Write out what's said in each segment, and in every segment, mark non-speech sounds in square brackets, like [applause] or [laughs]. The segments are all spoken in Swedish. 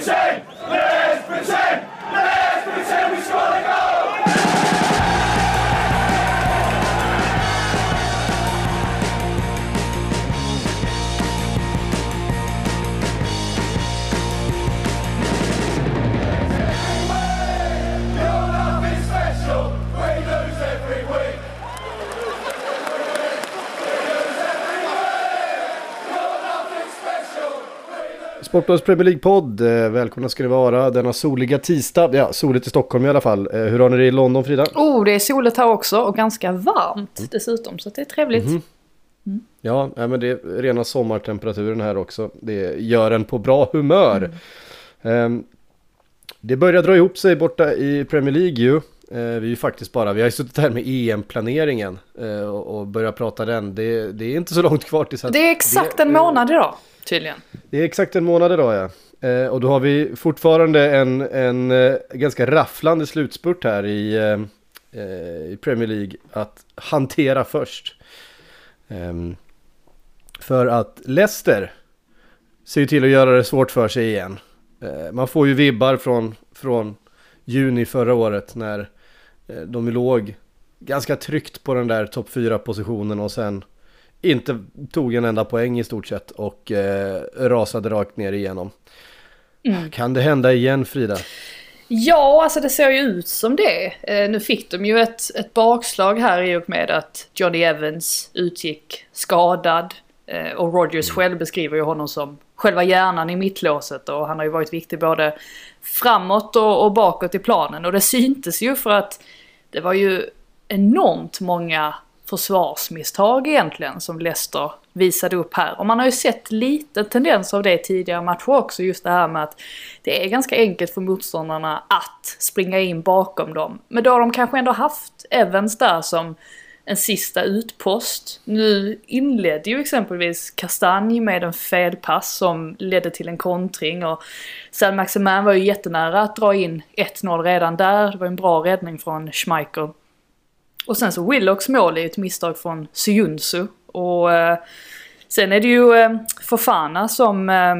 Insane! Sportbladets Premier League-podd, eh, välkomna ska ni vara denna soliga tisdag. Ja, soligt i Stockholm i alla fall. Eh, Hur har ni det i London Frida? Oh, det är soligt här också och ganska varmt dessutom så det är trevligt. Ja, nej, men det är rena sommartemperaturen här också. Det gör en på bra humör. Ehm, det börjar dra ihop sig borta i Premier League ju. Eh, vi är ju faktiskt bara, vi har ju suttit här med EM-planeringen eh, och, börjat prata den. Det, det är inte så långt kvar tills att... Det är exakt en månad idag tydligen. Det är exakt en månad idag ja. Eh, och då har vi fortfarande en, en ganska rafflande slutspurt här i, i Premier League att hantera först. Ehm, för att Leicester ser ju till att göra det svårt för sig igen. Man får ju vibbar från, från juni förra året när de låg ganska tryggt på den där topp 4 positionen och sen inte tog en enda poäng i stort sett och eh, rasade rakt ner igenom. Kan det hända igen Frida? Ja, alltså det ser ju ut som det. Eh, nu fick de ju ett, ett bakslag här i och med att Johnny Evans utgick skadad. Eh, och Rogers själv beskriver ju honom som själva hjärnan i mittlåset och han har ju varit viktig både framåt och, och bakåt i planen. Och det syntes ju för att det var ju enormt många försvarsmisstag egentligen som Leicester visade upp här. Och man har ju sett lite tendens av det i tidigare matcher också, just det här med att det är ganska enkelt för motståndarna att springa in bakom dem. Men då har de kanske ändå haft Evans där som en sista utpost. Nu inledde ju exempelvis Kastanj med en felpass som ledde till en kontring och San Maximan var ju jättenära att dra in 1-0 redan där. Det var en bra räddning från Schmeichel. Och sen så Willocks mål är ju ett misstag från Syunsu Och eh, sen är det ju eh, Fofana som eh,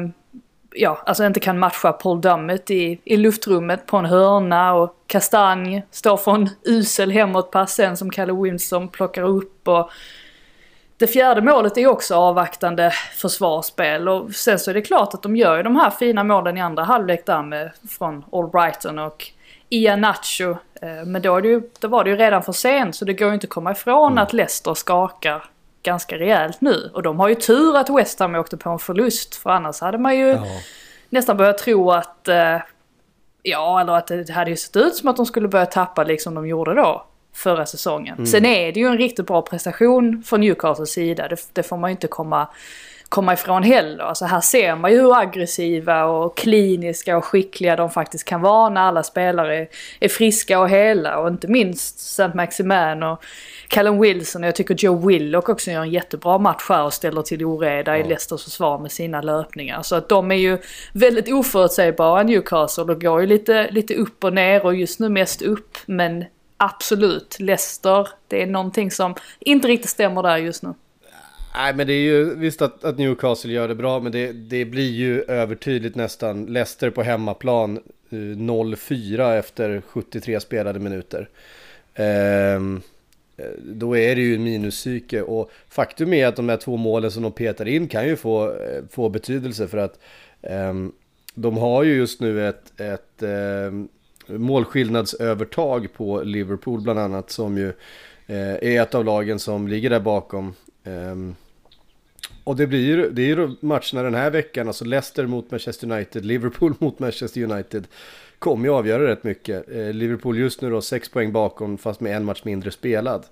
ja, alltså inte kan matcha Paul Dummett i, i luftrummet på en hörna och Kastanj står för en usel hemåtpass sen som Kalle Wilson plockar upp och det fjärde målet är också avvaktande försvarsspel och sen så är det klart att de gör ju de här fina målen i andra halvlek där med från Albrighton och Ianacho. Eh, Men då, är det ju, då var det ju redan för sent så det går ju inte att komma ifrån att Leicester skakar ganska rejält nu. Och de har ju tur att West Ham åkte på en förlust för annars hade man ju nästan börjat tro att eh, Ja, eller att det hade ju sett ut som att de skulle börja tappa liksom de gjorde då förra säsongen. Sen är det ju en riktigt bra prestation från Newcastles sida. Det, det får man ju inte komma, komma ifrån heller. Alltså här ser man ju hur aggressiva och kliniska och skickliga de faktiskt kan vara när alla spelare är, friska och hela. Och inte minst St. Maximan och Callum Wilson. Och jag tycker Joe Willock också gör en jättebra match här och ställer till oreda i Leicesters försvar med sina löpningar. Så att de är ju väldigt oförutsägbara Newcastle och går ju lite, lite upp och ner och just nu mest upp. Men absolut, Leicester, det är någonting som inte riktigt stämmer där just nu. Nej men det är ju visst att, att Newcastle gör det bra men det, det blir ju övertydligt nästan. Leicester på hemmaplan eh, 0-4 efter 73 spelade minuter. Ehm, eh, då är det ju en minuspsyke och faktum är att de här två målen som de petar in kan ju få, eh, få betydelse för att ehm, de har ju just nu ett, ett ehm, målskillnadsövertag på Liverpool bland annat som ju är ett av lagen som ligger där bakom. Ehm, och det blir ju det är ju matcherna den här veckan, alltså Leicester mot Manchester United, Liverpool [laughs] mot Manchester United kommer ju avgöra rätt mycket. Eh, Liverpool just nu då sex poäng bakom fast med en match mindre spelad.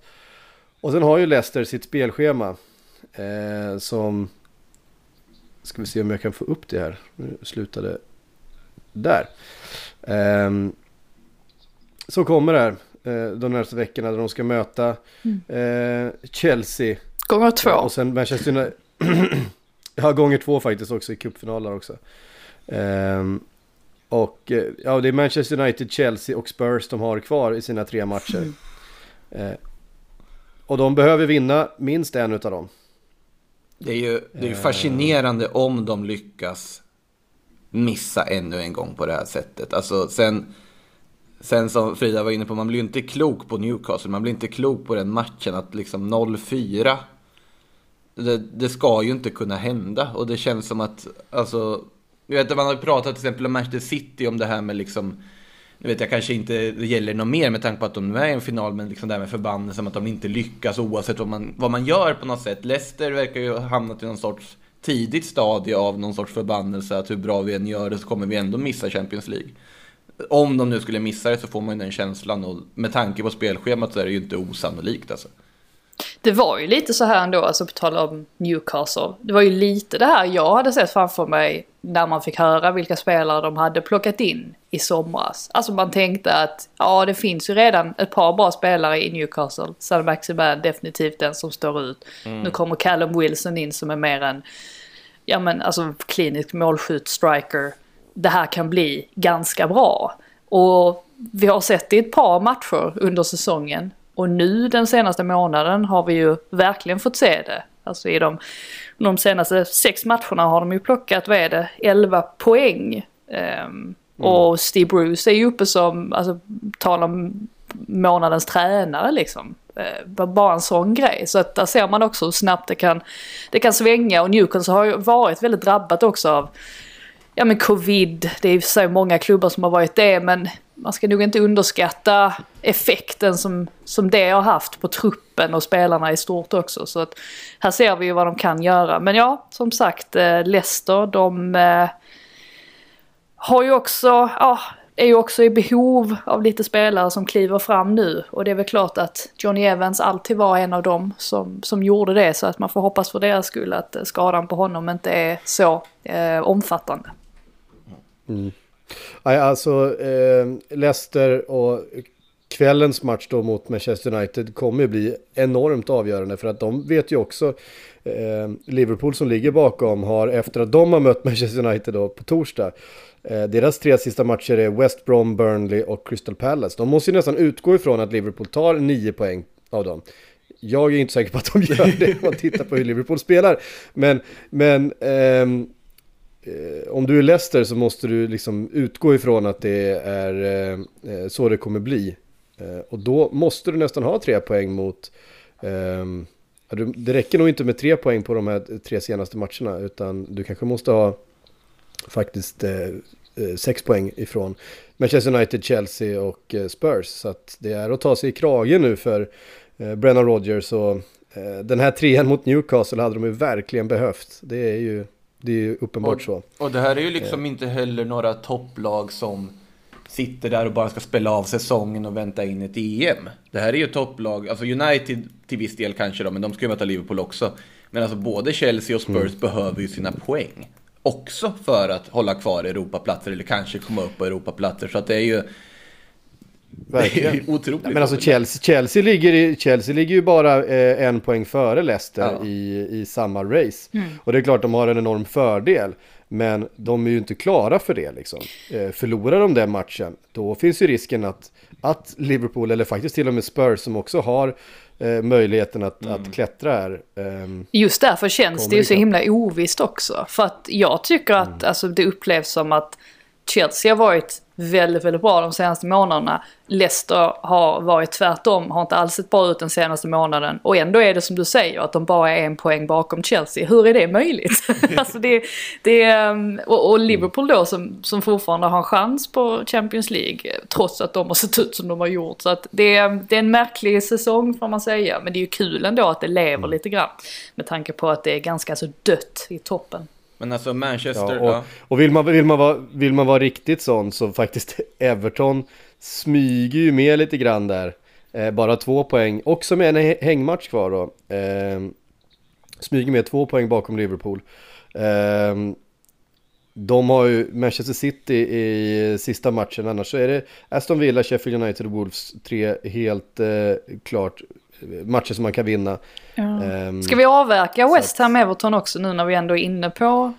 Och sen har ju Leicester sitt spelschema eh, som Ska vi se om jag kan få upp det här. Nu slutade där. Ehm, så kommer det här eh, de närmaste veckorna där de ska möta eh, Chelsea. Gånger två. Och sen Manchester United. [clears throat] ja, gånger två faktiskt också i cupfinaler också. Ehm, och eh, ja, det är Manchester United, Chelsea och Spurs de har kvar i sina tre matcher. Eh, och de behöver vinna minst en utav dem. Det är ju, det är ju fascinerande om de lyckas missa ännu en gång på det här sättet. Alltså sen, sen som Frida var inne på, man blir ju inte klok på Newcastle. Man blir inte klok på den matchen att liksom 0-4. Det, det ska ju inte kunna hända och det känns som att, alltså, jag vet man har pratat till exempel om Manchester City om det här med liksom nu vet jag kanske inte det gäller något mer med tanke på att de är i en final, men liksom det här med förbannelsen, att de inte lyckas oavsett vad man, vad man gör på något sätt. Leicester verkar ju ha hamnat i någon sorts tidigt stadie av någon sorts förbannelse, att hur bra vi än gör det så kommer vi ändå missa Champions League. Om de nu skulle missa det så får man ju den känslan och med tanke på spelschemat så är det ju inte osannolikt alltså. Det var ju lite så här ändå, alltså på tal om Newcastle. Det var ju lite det här jag hade sett framför mig när man fick höra vilka spelare de hade plockat in i somras. Alltså man tänkte att ja det finns ju redan ett par bra spelare i Newcastle. Sam Maximan definitivt den som står ut. Mm. Nu kommer Callum Wilson in som är mer en, ja men alltså klinisk målskytt, striker. Det här kan bli ganska bra. Och vi har sett det i ett par matcher under säsongen. Och nu den senaste månaden har vi ju verkligen fått se det. Alltså i de, de senaste sex matcherna har de ju plockat, vad är det, 11 poäng. Um, mm. Och Steve Bruce är ju uppe som, alltså tala om månadens tränare liksom. Uh, bara en sån grej. Så att där ser man också hur snabbt det kan, det kan svänga. Och Newcastle har ju varit väldigt drabbat också av ja men covid, det är så många klubbar som har varit det men man ska nog inte underskatta effekten som, som det har haft på truppen och spelarna i stort också. Så att här ser vi ju vad de kan göra. Men ja, som sagt, eh, Leicester, de eh, har ju också, ja, är ju också i behov av lite spelare som kliver fram nu. Och det är väl klart att Johnny Evans alltid var en av dem som, som gjorde det. Så att man får hoppas för deras skull att eh, skadan på honom inte är så eh, omfattande. Mm. Alltså, eh, Leicester och kvällens match då mot Manchester United kommer ju bli enormt avgörande för att de vet ju också eh, Liverpool som ligger bakom har efter att de har mött Manchester United då på torsdag eh, deras tre sista matcher är West Brom, Burnley och Crystal Palace. De måste ju nästan utgå ifrån att Liverpool tar nio poäng av dem. Jag är inte säker på att de gör det om man tittar på hur Liverpool spelar. Men, men eh, Eh, om du är Leicester så måste du liksom utgå ifrån att det är eh, eh, så det kommer bli. Eh, och då måste du nästan ha tre poäng mot... Ehm, det räcker nog inte med tre poäng på de här tre senaste matcherna utan du kanske måste ha faktiskt eh, eh sex poäng ifrån Manchester United, Chelsea och Spurs. Så att det är att ta sig i kragen nu för Brennan Rodgers och den här trean mot Newcastle hade de ju verkligen behövt. Det är ju det är ju uppenbart och, så. Och det här är ju liksom inte heller några topplag som sitter där och bara ska spela av säsongen och vänta in ett EM. Det här är ju topplag, alltså United till viss del kanske då, men de ska ju möta Liverpool också. Men alltså både Chelsea och Spurs mm. behöver ju sina poäng. Också för att hålla kvar Europaplatser eller kanske komma upp på Europaplatser. Så att det är ju Verkligen. Det är otroligt. men alltså Chelsea, Chelsea, ligger i, Chelsea ligger ju bara eh, en poäng före Leicester ja. i, i samma race. Mm. Och det är klart de har en enorm fördel. Men de är ju inte klara för det liksom. Eh, förlorar de den matchen, då finns ju risken att, att Liverpool, eller faktiskt till och med Spurs som också har eh, möjligheten att, mm. att klättra här. Eh, Just därför känns det ju så himla ovisst också. För att jag tycker att mm. alltså, det upplevs som att Chelsea har varit väldigt, väldigt bra de senaste månaderna. Leicester har varit tvärtom, har inte alls sett bra ut den senaste månaden. Och ändå är det som du säger, att de bara är en poäng bakom Chelsea. Hur är det möjligt? [laughs] alltså det, det, ehm, och, och, Liverpool då som, som fortfarande har en chans på Champions League, trots att de har sett ut som de har gjort. Så att det, det är en märklig säsong får man säga, men det är ju kul ändå att det lever mm. lite grann. Med tanke på att det är ganska så dött i toppen. Men alltså Manchester ja, och, ja. och vill, man, vill, man vara, vill man vara riktigt sån så faktiskt [laughs] Everton smyger ju med lite grann där. Eh, bara två poäng, också med en hängmatch kvar då. Eh, smyger med två poäng bakom Liverpool. Eh, de har ju Manchester City i sista matchen, annars så är det Aston Villa, Sheffield United och Wolves, tre helt eh, klart matcher som man kan vinna. Ja. Um, Ska vi avverka West Ham Everton också nu när vi ändå är inne på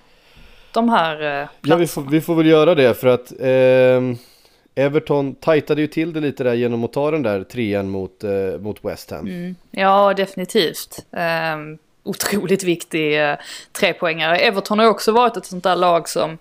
de här eh, Ja, vi får, vi får väl göra det för att eh, Everton tajtade ju till det lite där genom att ta den där trean mot, eh, mot West Ham. Mm. Ja, definitivt. Um, otroligt viktig eh, trepoängare. Everton har också varit ett sånt där lag som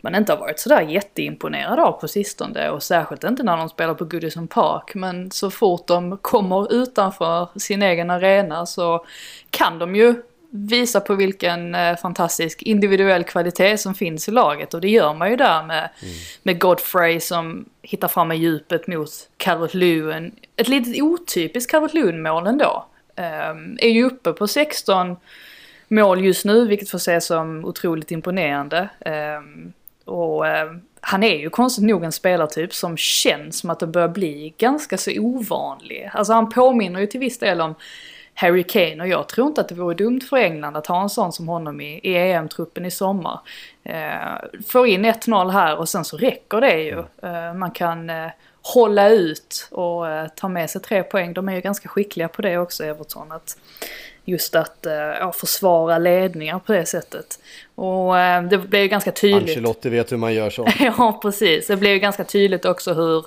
man inte har varit sådär jätteimponerad av på sistone och särskilt inte när de spelar på Goodison Park. Men så fort de kommer utanför sin egen arena så kan de ju visa på vilken eh, fantastisk individuell kvalitet som finns i laget och det gör man ju där med, mm. med Godfrey som hittar fram med djupet mot Calvert Lewin. Ett litet otypiskt Calvert Lewin mål ändå. Um, är ju uppe på 16 mål just nu vilket får ses som otroligt imponerande. Um, och eh, han är ju konstigt nog en spelartyp som känns som att det börjar bli ganska så ovanlig. Alltså han påminner ju till viss del om Harry Kane och jag tror inte att det vore dumt för England att ha en sån som honom i, i EM-truppen i sommar. Eh, får in 1-0 här och sen så räcker det ju. Eh, man kan eh, hålla ut och eh, ta med sig tre poäng. De är ju ganska skickliga på det också, Everton. Att, just att eh, ja, försvara ledningar på det sättet. Och eh, det blev ju ganska tydligt. Ancelotti vet hur man gör så. [laughs] ja, precis. Det blev ju ganska tydligt också hur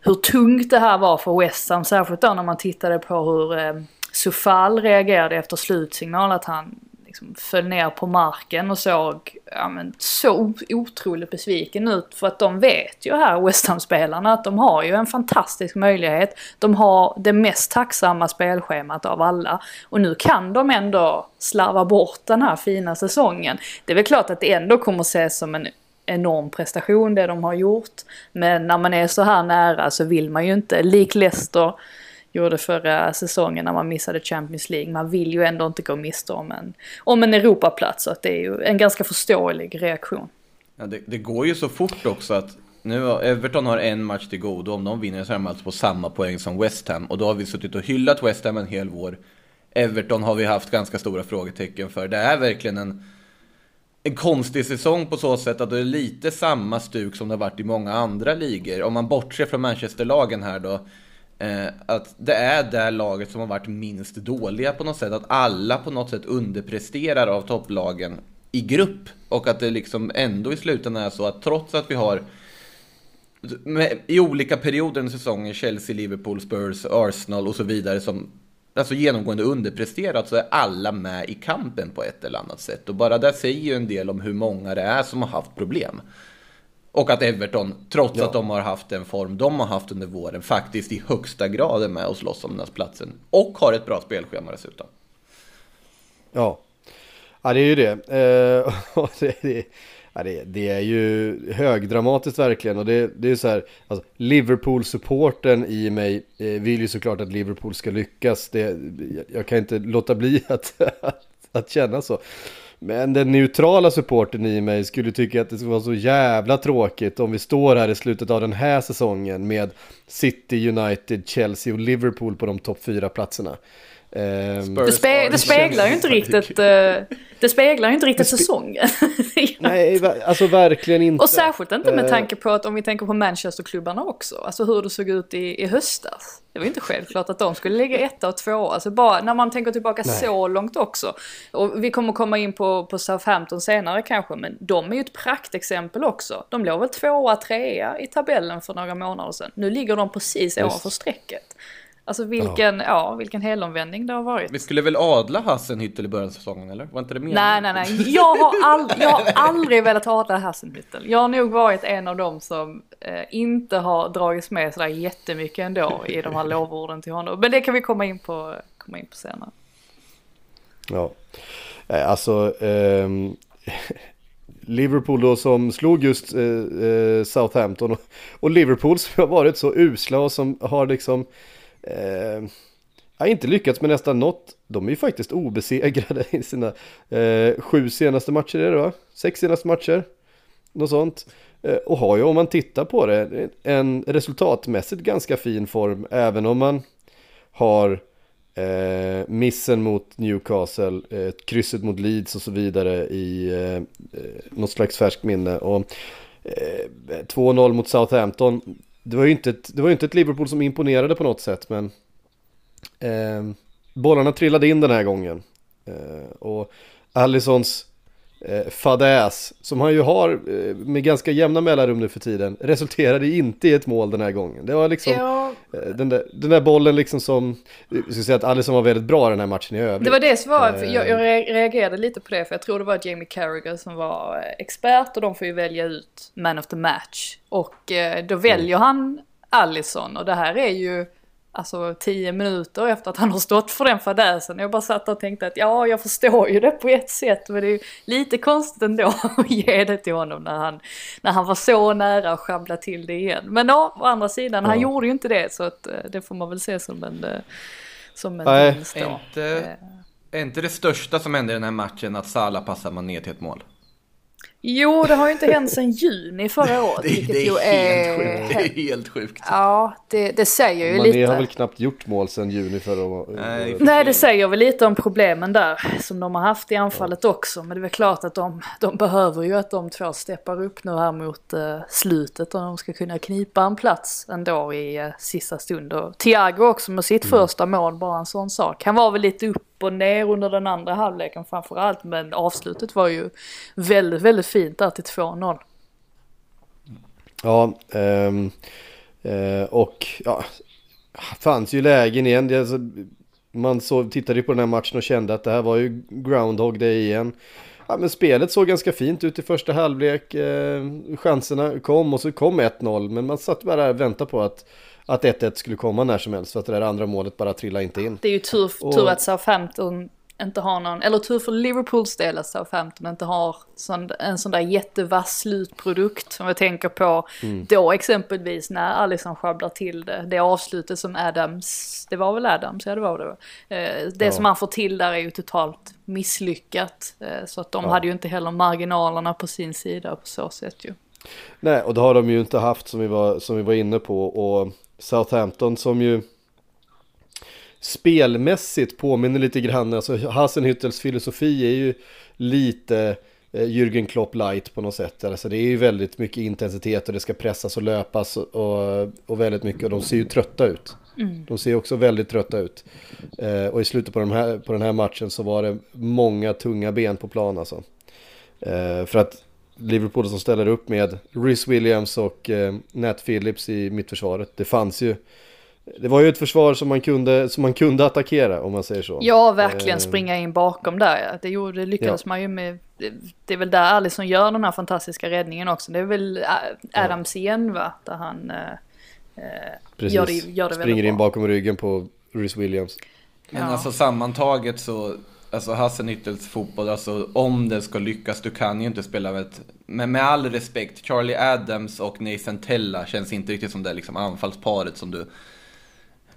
hur tungt det här var för West Ham. Särskilt då när man tittade på hur eh, Sufal reagerade efter slutsignal. Att han liksom föll ner på marken och såg ja, men, så otroligt besviken ut. För att de vet ju här, West Ham-spelarna, att de har ju en fantastisk möjlighet. De har det mest tacksamma spelschemat av alla. Och nu kan de ändå slarva bort den här fina säsongen. Det är väl klart att det ändå kommer ses som en enorm prestation det de har gjort. Men när man är så här nära så vill man ju inte, lik Leicester gjorde förra säsongen när man missade Champions League. Man vill ju ändå inte gå miste om en, om en Europaplats så att det är ju en ganska förståelig reaktion. Ja, det, det går ju så fort också att nu Everton har en match till godo. Om de vinner så är de alltså på samma poäng som West Ham. Och då har vi suttit och hyllat West Ham en hel vår. Everton har vi haft ganska stora frågetecken för. Det är verkligen en en konstig säsong på så sätt att det är lite samma stuk som det har varit i många andra ligor. Om man bortser från Manchesterlagen här då. Eh, att det är det laget som har varit minst dåliga på något sätt. Att alla på något sätt underpresterar av topplagen i grupp. Och att det liksom ändå i slutändan är så att trots att vi har i olika perioder under säsongen, Chelsea, Liverpool, Spurs, Arsenal och så vidare som alltså genomgående underpresterat så är alla med i kampen på ett eller annat sätt. Och bara det säger ju en del om hur många det är som har haft problem. Och att Everton, trots ja. att de har haft den form de har haft under våren, faktiskt i högsta grad är med och slåss om den här platsen. Och har ett bra spelschema dessutom. Ja, ja det är ju det. Eh, [laughs] det, det Ja, det, det, är ju högdramatiskt verkligen och det, det är så här, alltså, Liverpool-supporten i mig eh, vill ju såklart att Liverpool ska lyckas. Det, jag kan inte låta bli att, [laughs] att, att känna så. Men den neutrala supporten i mig skulle tycka att det skulle vara så jävla tråkigt om vi står här i slutet av den här säsongen med City, United, Chelsea och Liverpool på de topp fyra platserna. Um, det, spe det, speglar ju inte riktigt, uh, det speglar ju inte riktigt säsongen. [laughs] Nej, alltså verkligen inte. Och särskilt inte med eh. tanke på att om vi tänker på Manchesterklubbarna också, alltså hur det såg ut i, i höstas. Det var inte självklart att de skulle ligga etta och tvåa, alltså bara när man tänker tillbaka Nej. så långt också. Och vi kommer komma in på, på Southampton senare kanske, men de är ju ett praktexempel också. De låg väl tvåa, trea i tabellen för några månader sedan. Nu ligger de precis ovanför strecket. Alltså vilken, ja. ja, vilken helomvändning det har varit. Vi skulle väl adla Hassenhüttel i början av säsongen eller? Var inte det meningen? Nej, nej, nej. Jag har, all, jag har [laughs] aldrig velat adla Hassenhüttel. Jag har nog varit en av dem som eh, inte har dragits med sådär jättemycket ändå i de här lovorden till honom. Men det kan vi komma in på, komma in på senare. Ja, eh, alltså eh, [laughs] Liverpool då som slog just eh, eh, Southampton och, och Liverpool som har varit så usla och som har liksom eh, har inte lyckats med nästan något. De är ju faktiskt obesegrade [laughs] i sina eh, sju senaste matcher, är det va? Sex senaste matcher? Något sånt. Eh, och har ju, om man tittar på det, en resultatmässigt ganska fin form, även om man har eh, missen mot Newcastle, eh, krysset mot Leeds och så vidare i eh, eh något slags färskt minne. Och eh, 2-0 mot Southampton, det var ju inte ett, det var inte ett Liverpool som imponerade på något sätt men eh, bollarna trillade in den här gången. Eh, och Allisons eh, fadäs som han ju har eh, med ganska jämna mellanrum nu för tiden resulterade inte i ett mål den här gången. Det var liksom Ja, eh, den, där, den där bollen liksom som, jag ska säga att Alisson var väldigt bra den här matchen i övrigt. det var det som var, Eh. jag, jag re- reagerade lite på det för jag tror det var Jamie Carragher som var expert och de får ju välja ut man of the match. Och då väljer han Allison och det här är ju alltså tio minuter efter att han har stått för den fadäsen. Jag bara satt och tänkte att ja, jag förstår ju det på ett sätt men det är ju lite konstigt ändå [laughs] att ge det till honom när han, när han var så nära att sjabbla till det igen. Men ja, å andra sidan, han Ja. gjorde ju inte det så att eh, det får man väl se som en, eh, som en Nej. vinst då. inte, är inte det största som hände i den här matchen att Salah passar Mané till ett mål? Jo, det har ju inte hänt sedan juni förra [laughs] året. Det, vilket det ju är helt sjukt. Det är helt sjukt. Ja, det, det säger ju Mané lite. har väl knappt gjort mål sedan juni förra året. Nej. Nej, det säger väl lite om problemen där som de har haft i anfallet också. Men det är väl klart att de, de behöver ju att de två steppar upp nu här mot eh, slutet om de ska kunna knipa en plats ändå i uh, sista stund. Och Thiago också med sitt första mål, bara en sån sak. Han var väl lite upp upp och ner under den andra halvleken framförallt, men avslutet var ju väldigt, väldigt fint där till 2-0. Ja, ehm, eh, och ja, fanns ju lägen igen. Det, alltså, man så, tittade ju på den här matchen och kände att det här var ju Groundhog Day igen. Ja, men spelet såg ganska fint ut i första halvlek. Eh, chanserna kom och så kom 1-0. Men man satt bara där och väntade på att, att 1-1 skulle komma när som helst. För att det där andra målet bara trillade inte in. Det är ju tur, tur att Southampton inte har någon, eller tur för Liverpools del att Southampton inte har sån, en sån där jättevass slutprodukt. Som jag tänker på Mm. då exempelvis när Alisson sjabblar till det. Det avslutet som Adams, det var väl Adams, ja det var det? Eh, Det Ja. som han får till där är ju totalt misslyckat. Eh, Så att de Ja. hade ju inte heller marginalerna på sin sida på så sätt ju. Nej, och det har de ju inte haft som vi var, som vi var inne på. Och Southampton som ju spelmässigt påminner lite grann, alltså Hasenhüttels filosofi är ju lite eh, Jürgen Klopp light på något sätt. Alltså det är ju väldigt mycket intensitet och det ska pressas och löpas och, och väldigt mycket och de ser ju trötta ut. De ser också väldigt trötta ut. Eh, och i slutet på, de här, på den här matchen så var det många tunga ben på plan alltså. Eh, för att Liverpool som ställer upp med Rhys Williams och eh, Nat Phillips i mittförsvaret. Det fanns ju, det var ju ett försvar som man kunde, som man kunde attackera om man säger så. Ja, verkligen Eh, springa in bakom där. Ja. Det, gjorde, det lyckades man ju med. Det, det är väl där Alisson gör den här fantastiska räddningen också. Det är väl Adams igen va? Där han eh, eh, Precis, gör det, gör det springer in bra. bakom ryggen på Rhys Williams. Men Ja. alltså sammantaget så, alltså Hasenhüttels fotboll, alltså om den ska lyckas, du kan ju inte spela med ett, men med all respekt, Charlie Adams och Nathan Tella känns inte riktigt som det liksom anfallsparet som du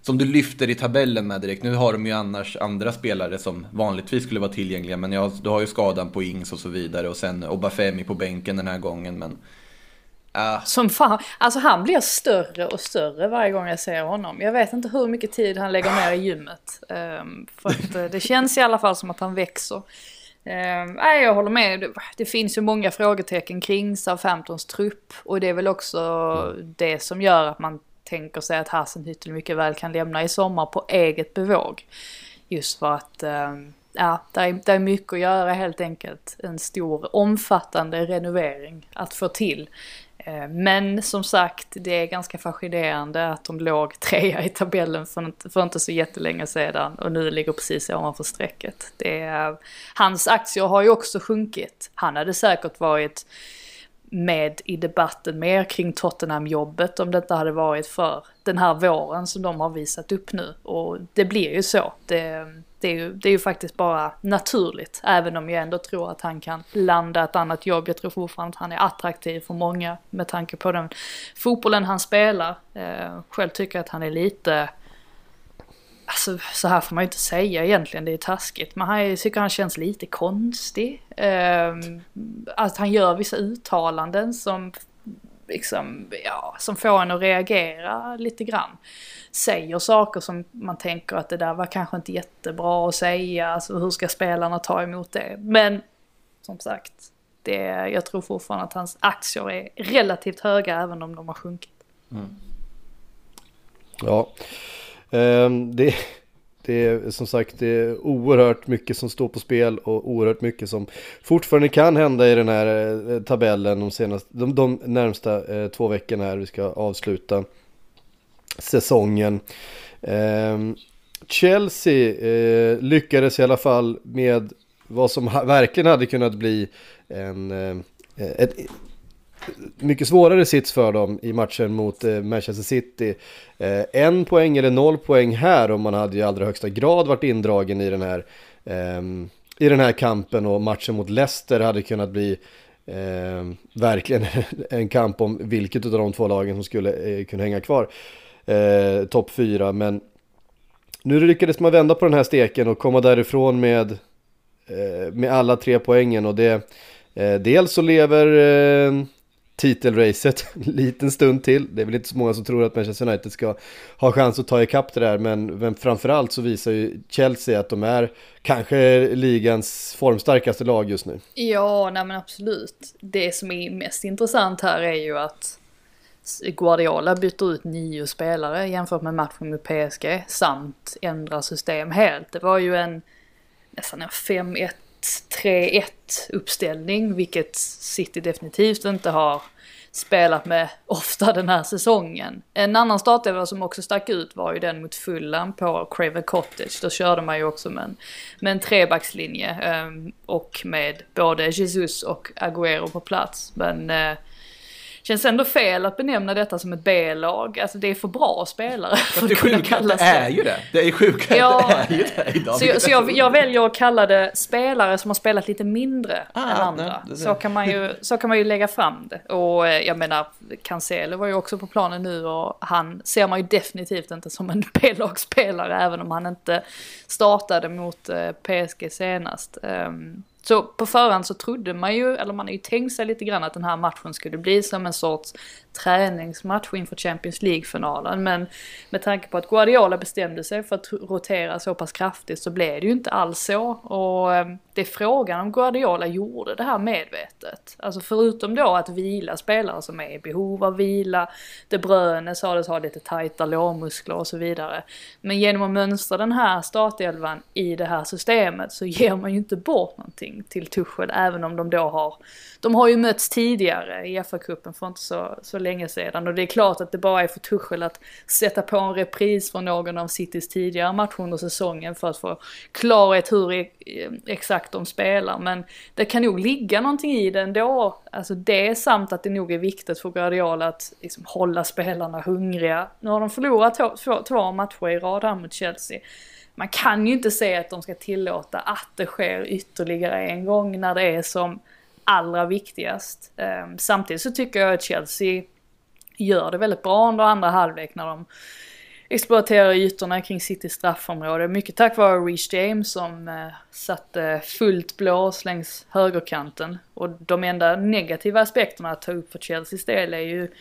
som du lyfter i tabellen med direkt. Nu har de ju annars andra spelare som vanligtvis skulle vara tillgängliga, men ja, du har ju skadan på Ings och så vidare och sen Obafemi på bänken den här gången, men ah, Som fan, alltså han blir större och större varje gång jag ser honom. Jag vet inte hur mycket tid han lägger ner i gymmet. Ehm, för att eh, det känns i alla fall som att han växer. Ehm, nej, jag håller med. Det, det finns ju många frågetecken kring Southamptons trupp. Och det är väl också det som gör att man tänker sig att Hasenhüttel mycket väl kan lämna i sommar på eget bevåg. Just för att ehm, ja, det är, det är mycket att göra helt enkelt. En stor omfattande renovering att få till. Eh, men som sagt, det är ganska fascinerande att de låg trea i tabellen för inte, för inte så jättelänge sedan och nu ligger precis ovanför strecket. Det är, hans aktier har ju också sjunkit. Han hade säkert varit med i debatten mer kring Tottenham-jobbet om det inte hade varit för den här våren som de har visat upp nu. Och det blir ju så. Det, det, är, ju, det är ju faktiskt bara naturligt. Även om jag ändå tror att han kan landa ett annat jobb. Jag tror fortfarande att han är attraktiv för många med tanke på den fotbollen han spelar. Eh, själv tycker jag att han är lite Alltså så här får man ju inte säga egentligen, det är taskigt. Men han, jag tycker han känns lite konstig. Eh, att han gör vissa uttalanden som liksom, ja, som får en att reagera lite grann. Säger saker som man tänker att det där var kanske inte jättebra att säga. Alltså hur ska spelarna ta emot det? Men som sagt, det, jag tror fortfarande att hans aktier är relativt höga även om de har sjunkit. Mm. Ja, ehm, det, det är som sagt det är oerhört mycket som står på spel och oerhört mycket som fortfarande kan hända i den här eh, tabellen de, senaste, de, de närmsta eh, två veckorna här vi ska avsluta säsongen. Ehm, Chelsea eh, lyckades i alla fall med vad som verkligen hade kunnat bli en, eh, ett mycket svårare sits för dem i matchen mot eh, Manchester City. En poäng eller noll poäng här och man hade ju allra högsta grad varit indragen i den här, ehm, i den här kampen och matchen mot Leicester hade kunnat bli eh, verkligen [laughs] en kamp om vilket av de två lagen som skulle eh, kunna hänga kvar eh, topp fyra. Men nu lyckades man vända på den här steken och komma därifrån med, eh, med alla tre poängen och det eh, Dels så lever eh, titelracet [laughs] en liten stund till. Det är väl inte så många som tror att Manchester United ska ha chans att ta ikapp det där, men, men framförallt så visar ju Chelsea att de är kanske ligans formstarkaste lag just nu. Ja, nej men absolut. Det som är mest intressant här är ju att Guardiola byter ut nio spelare jämfört med matchen med PSG samt ändrar system helt. Det var ju en nästan en 5-1 3-1 uppställning, vilket City definitivt inte har spelat med ofta den här säsongen. En annan startelva som också stack ut var ju den mot Fulham på Craven Cottage. Då körde man ju också med en, med en trebackslinje um, och med både Jesus och Agüero på plats. Men uh, Känns ändå fel att benämna detta som ett B-lag. Alltså det är för bra spelare för att kunna kallas det. Det är ju det. Det är sjukt ja, det är ju det idag. Så, jag, så jag, jag, väljer att kalla det spelare som har spelat lite mindre ah, än andra. Nej, så, kan man ju, så kan man ju lägga fram det. Och eh, jag menar, Cancelo var ju också på planen nu och han ser man ju definitivt inte som en [laughs] B-lagsspelare även om han inte startade mot eh, PSG senast. Um, så på förhand så trodde man ju, eller man har ju tänkt sig lite grann att den här matchen skulle bli som en sorts träningsmatch inför Champions League-finalen. Men med tanke på att Guardiola bestämde sig för att rotera så pass kraftigt så blev det ju inte alls så. Och ehm, det är frågan om Guardiola gjorde det här medvetet. Alltså förutom då att vila spelare som är i behov av vila, De Bruyne sades ha lite tajta lårmuskler och så vidare. Men genom att mönstra den här startelvan i det här systemet så ger man ju inte bort någonting till Tuchel även om de då har, de har ju mötts tidigare i FA-cupen för inte så, så länge sedan och det är klart att det bara är för Tuchel att sätta på en repris från någon av Citys tidigare matcher under säsongen för att få klarhet hur e- eh, exakt de spelar. Men det kan nog ligga någonting i det ändå. Alltså det är samt att det nog är viktigt för Guardiola att liksom hålla spelarna hungriga. Nu har de förlorat två, två, matcher i rad här mot Chelsea man kan ju inte säga att de ska tillåta att det sker ytterligare en gång när det är som allra viktigast. Ehm, samtidigt så tycker jag att Chelsea gör det väldigt bra under andra halvlek när de exploaterar ytorna kring Citys straffområde. Mycket tack vare Reece James som eh, satte fullt blås längs högerkanten. Och de enda negativa aspekterna att ta upp för Chelseas del är ju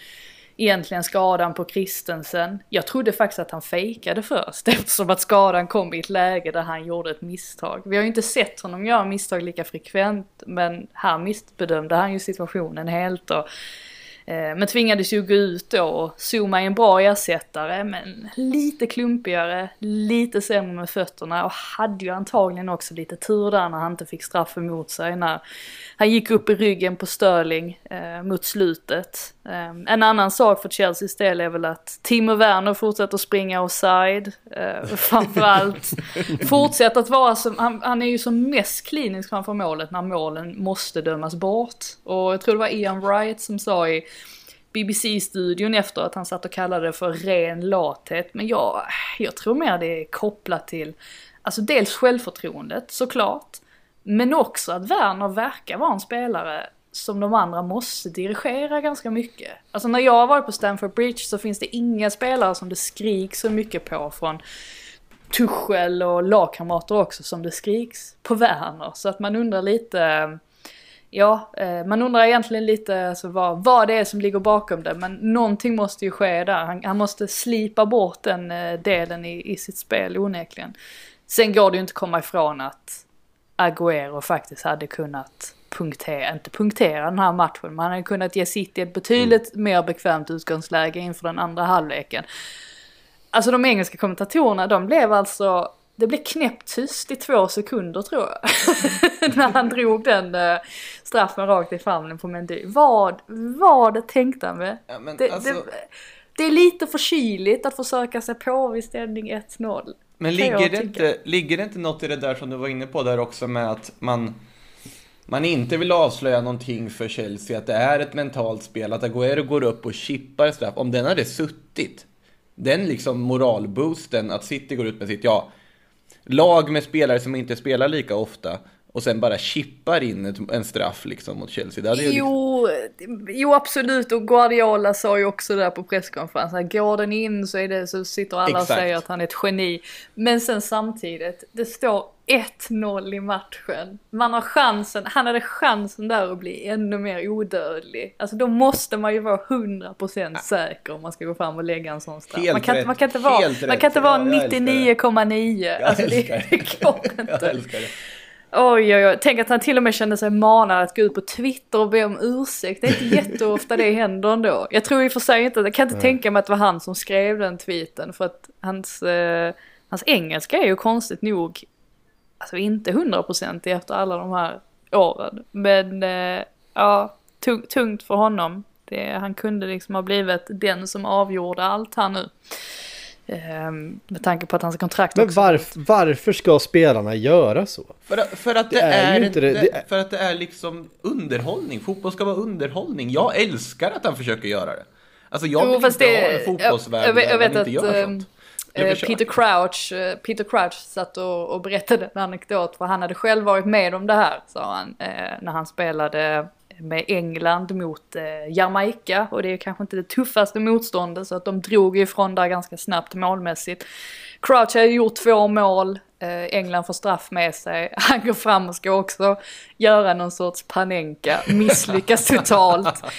egentligen skadan på Kristensen. Jag trodde faktiskt att han fejkade först [laughs] eftersom att skadan kom i ett läge där han gjorde ett misstag. Vi har ju inte sett honom göra misstag lika frekvent men här missbedömde han ju situationen helt och Eh, men tvingades ju gå ut då och zooma är en bra ersättare men lite klumpigare, lite sämre med fötterna och hade ju antagligen också lite tur där när han inte fick straff emot sig när han gick upp i ryggen på Sterling eh, mot slutet. Ehm, en annan sak för Chelseas del är väl att Timo Werner fortsätter springa offside. Eh, [laughs] framförallt fortsätter att vara som, han, han, är ju som mest klinisk framför målet när målen måste dömas bort. Och jag tror det var Ian Wright som sa i BBC-studion efter att han satt och kallade det för ren lathet. Men jag, jag tror mer det är kopplat till, alltså dels självförtroendet såklart. Men också att Werner verkar vara en spelare som de andra måste dirigera ganska mycket. Alltså när jag har varit på Stamford Bridge så finns det inga spelare som det skriks så mycket på från Tuchel och lagkamrater också som det skriks på Werner. Så att man undrar lite, ja, eh, man undrar egentligen lite alltså vad, vad det är som ligger bakom det. Men någonting måste ju ske där. Han, han måste slipa bort den eh, delen i, i sitt spel onekligen. Sen går det ju inte att komma ifrån att Agüero faktiskt hade kunnat punktera, inte punktera den här matchen, men han hade kunnat ge City ett betydligt mm. mer bekvämt utgångsläge inför den andra halvleken. Alltså de engelska kommentatorerna, de blev alltså det blev knäpptyst i två sekunder tror jag. [laughs] När han drog den eh, straffen rakt i famnen på Mendy. Vad, vad tänkte han med? Ja, det, alltså- det, det är lite för kyligt att försöka sig på vid ställning 1-0. Men ligger det, inte, ligger det inte något i det där som du var inne på där också med att man, man inte vill avslöja någonting för Chelsea, att det är ett mentalt spel, att Agüero går upp och chippar straff. Om den hade suttit, den liksom moralboosten, att City går ut med sitt, ja, lag med spelare som inte spelar lika ofta och sen bara chippar in ett, en straff liksom mot Chelsea. Det hade ju liksom, Jo, jo absolut och Guardiola sa ju också där på presskonferensen att går den in så, är det, så sitter alla Exakt. och säger att han är ett geni. Men sen samtidigt, det står 1-0 i matchen. Man har chansen, han hade chansen där att bli ännu mer odödlig. Alltså då måste man ju vara 100% säker om man ska gå fram och lägga en sån straff. Helt Man kan, rätt. man kan inte vara, Helt man rätt. kan inte vara Ja, jag älskar det. 99,9. jag Alltså det, det går [laughs] inte. Oj, oj, oj. Tänk att han till och med kände sig manad att gå ut på Twitter och be om ursäkt. Det är inte jätteofta det händer ändå. Jag tror i och för sig inte, jag kan inte tänka mig att det var han som skrev den tweeten. För att hans, eh, hans engelska är ju konstigt nog, alltså inte hundraprocentig efter alla de här åren. Men eh, ja, tung, tungt för honom. Det, han kunde liksom ha blivit den som avgjorde allt här nu. Eh, med tanke på att hans kontrakt Men också... varf, varför ska spelarna göra så? För, att- för att det, Det är är, inte det- det, för att det är liksom underhållning. Fotboll ska vara underhållning. Jag älskar att han försöker göra det. Alltså jag Jo, vill inte det- ha en fotbollsvärld jag vet- jag där vet man inte att, gör ehm, sånt. Eh. Peter Crouch, eh, Peter Crouch satt och, och berättade en anekdot för han hade själv varit med om det här sa han eh, när han spelade med England mot eh, Jamaica och det är kanske inte det tuffaste motståndet så att de drog ifrån där ganska snabbt målmässigt. Crouch har gjort två mål, eh, England får straff med sig, [laughs] han går fram och ska också göra någon sorts panenka, misslyckas totalt. [laughs]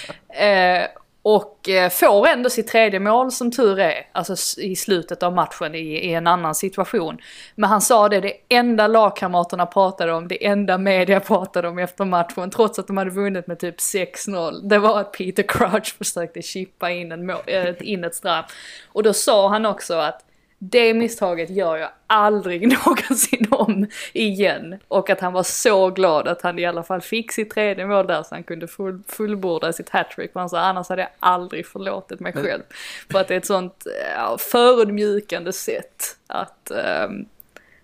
Och eh, får ändå sitt tredje mål som tur är, alltså i slutet av matchen i, i en annan situation. Men han sa det, det enda lagkamraterna pratade om, det enda media pratade om efter matchen, trots att de hade vunnit med typ 6-0, det var att Peter Crouch [laughs] försökte chippa in, en mål, eh, in ett straff. Och då sa han också att det misstaget gör jag aldrig [laughs] någonsin om igen. Och att han var så glad att han i alla fall fick sitt tredje mål där så han kunde full, fullborda sitt hattrick. Han sa annars hade jag aldrig förlåtit mig själv. För att det är ett sånt ja, förödmjukande sätt att ehm,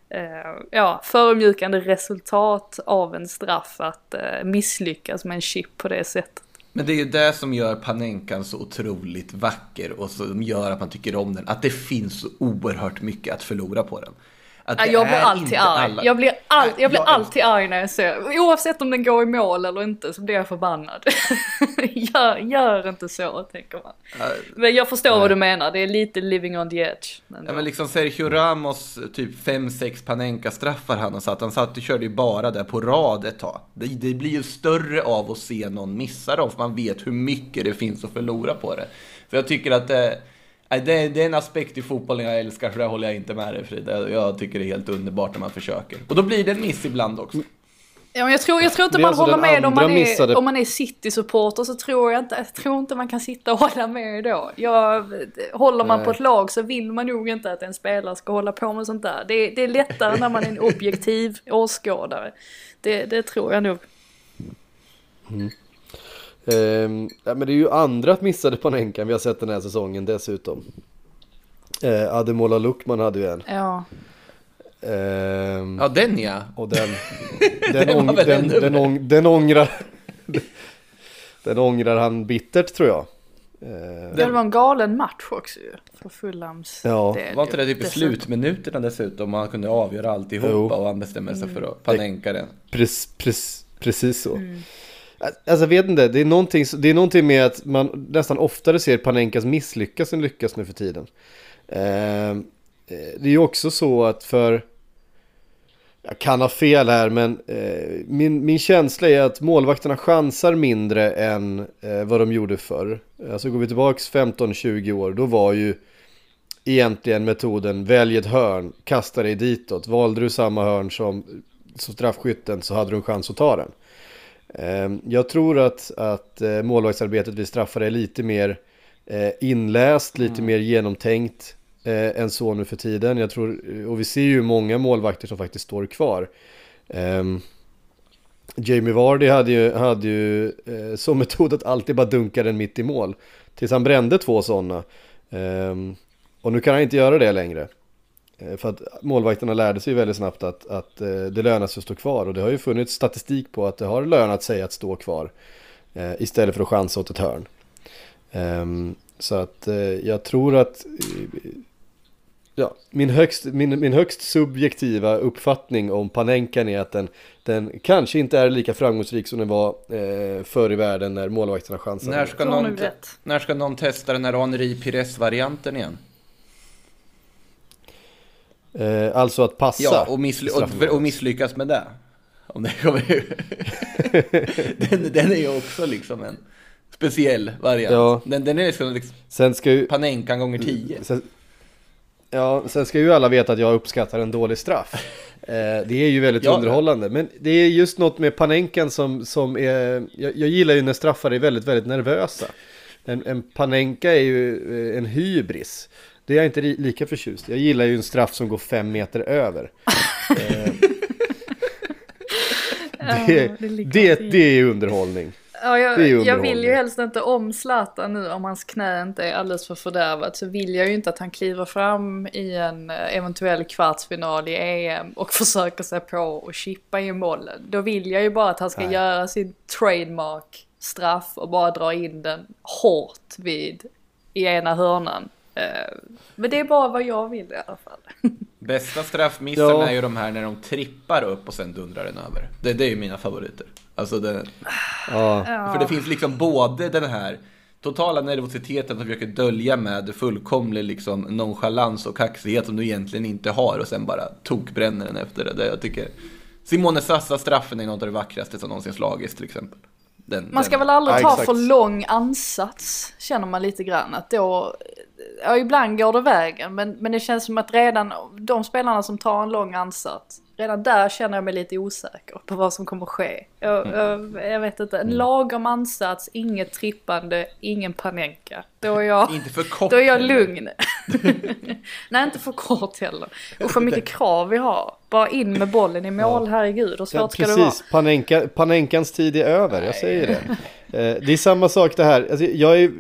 eh, ja, förödmjukande resultat av en straff att eh, misslyckas med en chip på det sättet. Men det är ju det som gör Panenkan så otroligt vacker och som gör att man tycker om den. Att det finns så oerhört mycket att förlora på den. Att jag blir alltid arg. alla- Jag blir, all, jag blir alltid arg när jag ser, oavsett om den går i mål eller inte så blir jag förbannad. [laughs] gör, gör inte så, tänker man. Men jag förstår vad du menar, det är lite living on the edge. Men Ja men liksom Sergio Ramos, typ 5-6 Panenka-straffar han har satt. Han satt och körde ju bara där på rad ett tag. Det, det blir ju större av att se någon missa dem, för man vet hur mycket det finns att förlora på det. Så jag tycker att det, nej, det, det är en aspekt i fotbollen jag älskar, så där håller jag inte med dig Frida. Jag tycker det är helt underbart när man försöker. Och då blir det en miss ibland också. Ja, men jag, tror, jag tror inte Det man alltså håller med om man är, missade- om man är City-supporter så tror jag inte, jag tror inte man kan sitta och hålla med då. Jag, håller man Nej. på ett lag så vill man nog inte att en spelare ska hålla på med sånt där. Det, det är lättare när man är en [laughs] objektiv åskådare. Det, det tror jag nog. Ehm, ja, men det är ju andra missade Panenkan vi har sett den här säsongen dessutom. Eh, Ademola Lukman hade ju en. Ja. Ehm, Ja, den ja. Och den, [laughs] den, Den ång, den, den, ång, den ångrar [laughs] Den ångrar han bittert tror jag. Eh, Det var en galen match också ju. För Fulhams Ja. del Var inte det typ i Dessutom. slutminuterna dessutom? Man kunde avgöra alltihopa Jo. och han bestämmer sig för att Panenka den. Precis, precis, precis så. Alltså jag vet inte, det är, någonting, det är någonting med att man nästan oftare ser Panenkas misslyckas än lyckas nu för tiden. Ehm, eh, det är ju också så att för, jag kan ha fel här men eh, min, min känsla är att målvakterna chansar mindre än eh, vad de gjorde förr. Alltså går vi tillbaka 15-20 år, då var ju egentligen metoden välj ett hörn, kasta dig ditåt. Valde du samma hörn som, som straffskytten så hade du en chans att ta den. Eh, Jag tror att, att eh, målvaktsarbetet vid straffar är lite mer eh, inläst, lite mer genomtänkt. eh, än så nu för tiden. Jag tror, och vi ser ju många målvakter som faktiskt står kvar. Ehm, Jamie Vardy hade ju, hade ju eh, som metod att alltid bara dunka den mitt i mål. Tills han brände två sådana. Ehm, och nu kan han inte göra det längre. Eh, För att målvakterna lärde sig ju väldigt snabbt att, att eh, det lönar sig att stå kvar. Och det har ju funnits statistik på att det har lönat sig att stå kvar. eh, Istället för att chansa åt ett hörn. Ehm, Så att jag tror att Ja, min högst, min, min högst subjektiva uppfattning om Panenkan är att den, den kanske inte är lika framgångsrik som den var eh, förr i världen när målvakterna chansade. När ska, någon, när ska någon testa den här Henri Pires-varianten igen? Eh, alltså att passa. Ja, och, missly- och, och misslyckas med det. Om det kommer... [laughs] den, den är ju också liksom en speciell variant. Ja. Den, den är liksom, liksom Sen ska ju... Panenkan gånger tio. Sen, ja, sen ska ju alla veta att jag uppskattar en dålig straff. [laughs] Eh, det är ju väldigt Ja. underhållande. Men det är just något med Panenkan som, som är... Jag, jag gillar ju när straffar är väldigt, väldigt nervösa. En, en Panenka är ju eh, en hybris. Det är jag inte li- lika förtjust. Jag gillar ju en straff som går fem meter över. [laughs] Eh, det, det det, det är underhållning. Ja, jag, Det är ju jag vill ju helst inte om Zlatan nu om hans knä inte är alldeles för fördärvat så vill jag ju inte att han kliver fram i en eh, eventuell kvartsfinal i EM och [laughs] försöker sig på och chippa in bollen. Då vill jag ju bara att han ska Nej. göra sin trademark straff och bara dra in den hårt vid i ena hörnan. Eh, Men det är bara vad jag vill i alla fall. [laughs] Bästa straffmissarna Ja. är ju de här när de trippar upp och sen dundrar den över. Det, det är ju mina favoriter. Alltså det, Ja. För det finns liksom både den här totala nervositeten som försöker dölja med fullkomlig liksom nonchalans och kaxighet som du egentligen inte har och sen bara tokbränner den efter det. det jag tycker Simone Sassa straffen är något av det vackraste som någonsin slagits till exempel. Den, Man ska den, väl aldrig Ja, ta exakt. för lång ansats, känner man lite grann. Att då, ja, ibland går det vägen, men, men det känns som att redan de spelarna som tar en lång ansats, redan där känner jag mig lite osäker på vad som kommer ske. Jag, Mm. jag, jag vet inte, en lagom ansats, inget trippande, ingen panenka. Då är jag, Inte för kort då är jag lugn. [laughs] Nej, inte för kort heller. Och för [laughs] mycket krav vi har. Bara in med bollen i mål, herregud. Hur Ja, svårt ska det vara? precis, Panenka, Panenkans tid är över, jag säger det. Eh, det är samma sak det här, alltså, jag är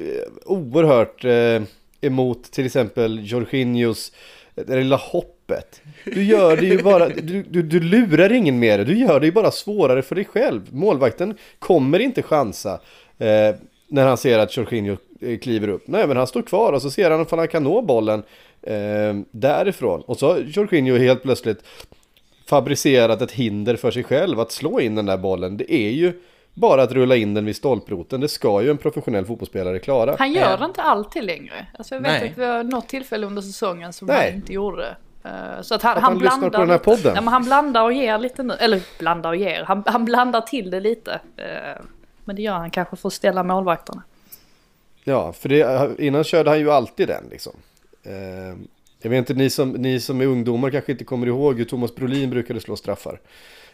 oerhört eh, emot till exempel Jorginhos, det lilla hoppet. Du gör det ju bara, du, du, du lurar ingen mer, du gör det ju bara svårare för dig själv. Målvakten kommer inte chansa eh, när han ser att Jorginho eh, kliver upp. Nej men han står kvar och så ser han ifall han kan nå bollen eh, därifrån. Och så har Jorginho helt plötsligt fabricerat ett hinder för sig själv att slå in den där bollen. Det är ju bara att rulla in den vid stolproten. Det ska ju en professionell fotbollsspelare klara. Han gör det inte alltid längre. Alltså jag vet Nej. att vi har något tillfälle under säsongen som Nej. han inte gjorde. Eh, Så att han, Att han, han blandar på den här lite. podden. Ja, men han blandar och ger lite nu. Eller blandar och ger. Han, han blandar till det lite. Eh, Men det gör han kanske för att ställa målvakterna. Ja, för det, innan körde han ju alltid den liksom. Jag vet inte, ni som, ni som är ungdomar kanske inte kommer ihåg hur Thomas Brolin brukade slå straffar.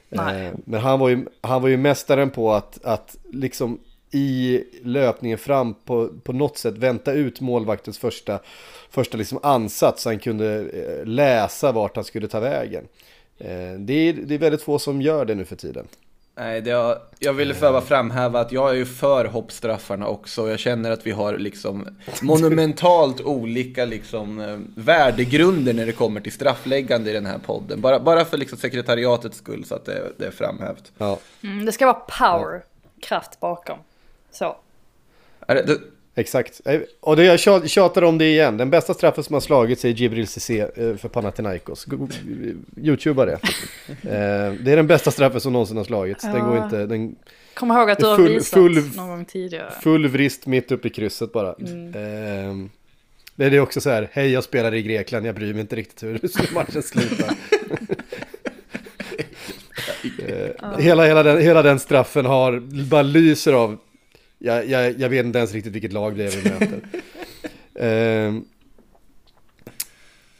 Nej. Eh, men han var, ju, han var ju mästaren på att, att liksom i löpningen fram på, på något sätt vänta ut målvaktens första, första liksom ansats så han kunde eh, läsa vart han skulle ta vägen. Eh, det, är, det är väldigt få som gör det nu för tiden. Nej, det har, jag ville för bara framhäva att jag är ju för hoppstraffarna också. Jag känner att vi har liksom monumentalt olika liksom eh, värdegrunder när det kommer till straffläggande i den här podden. Bara, bara för liksom sekretariatets skull så att det, det är framhävt. Ja, Mm, det ska vara power, kraft bakom. Så. Är det, det, exakt. Eh, Och det jag tjat- tjatar om det igen. Den bästa straffen som har slagits är Gibril Cissé eh, för Panathinaikos. Youtuba det. [laughs] Eh, Det är den bästa straffen som någonsin har slagits. Den går inte... Den, Kom ihåg att du har Full- visat full- någon gång tidigare. Full vrist mitt uppe i krysset bara. Ehm, det är också så här, hej jag spelar i Grekland, jag bryr mig inte riktigt hur [laughs] matchen slutar. [laughs] Hela, hela, den, hela den straffen har, bara lyser av, jag, jag, jag vet inte ens riktigt vilket lag det är vi möter. [laughs] Ehm,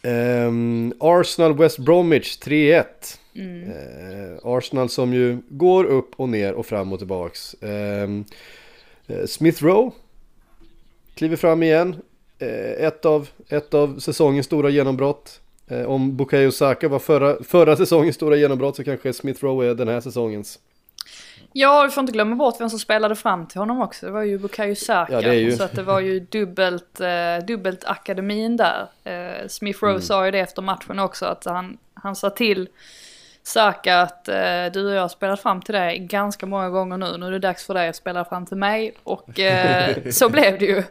ehm, Arsenal West Bromwich 3-1. Eh, Arsenal som ju går upp och ner och fram och tillbaks. Ehm, eh, Smith Rowe kliver fram igen. eh, ett, av, ett av säsongens stora genombrott. Om Bukayo Saka var förra, förra säsongens stora genombrott så kanske Smith Rowe är den här säsongens. Ja, vi får inte glömma bort vem som spelade fram till honom också. Det var ju Bukayo Saka. Ja, det är ju- Så att det var ju dubbelt, eh, dubbelt akademin där. Eh, Smith Rowe Mm. sa ju det efter matchen också att han, han sa till Saka att eh, du och jag har spelat fram till dig ganska många gånger nu. Nu är det dags för dig att spela fram till mig. Och eh, [laughs] så blev det ju.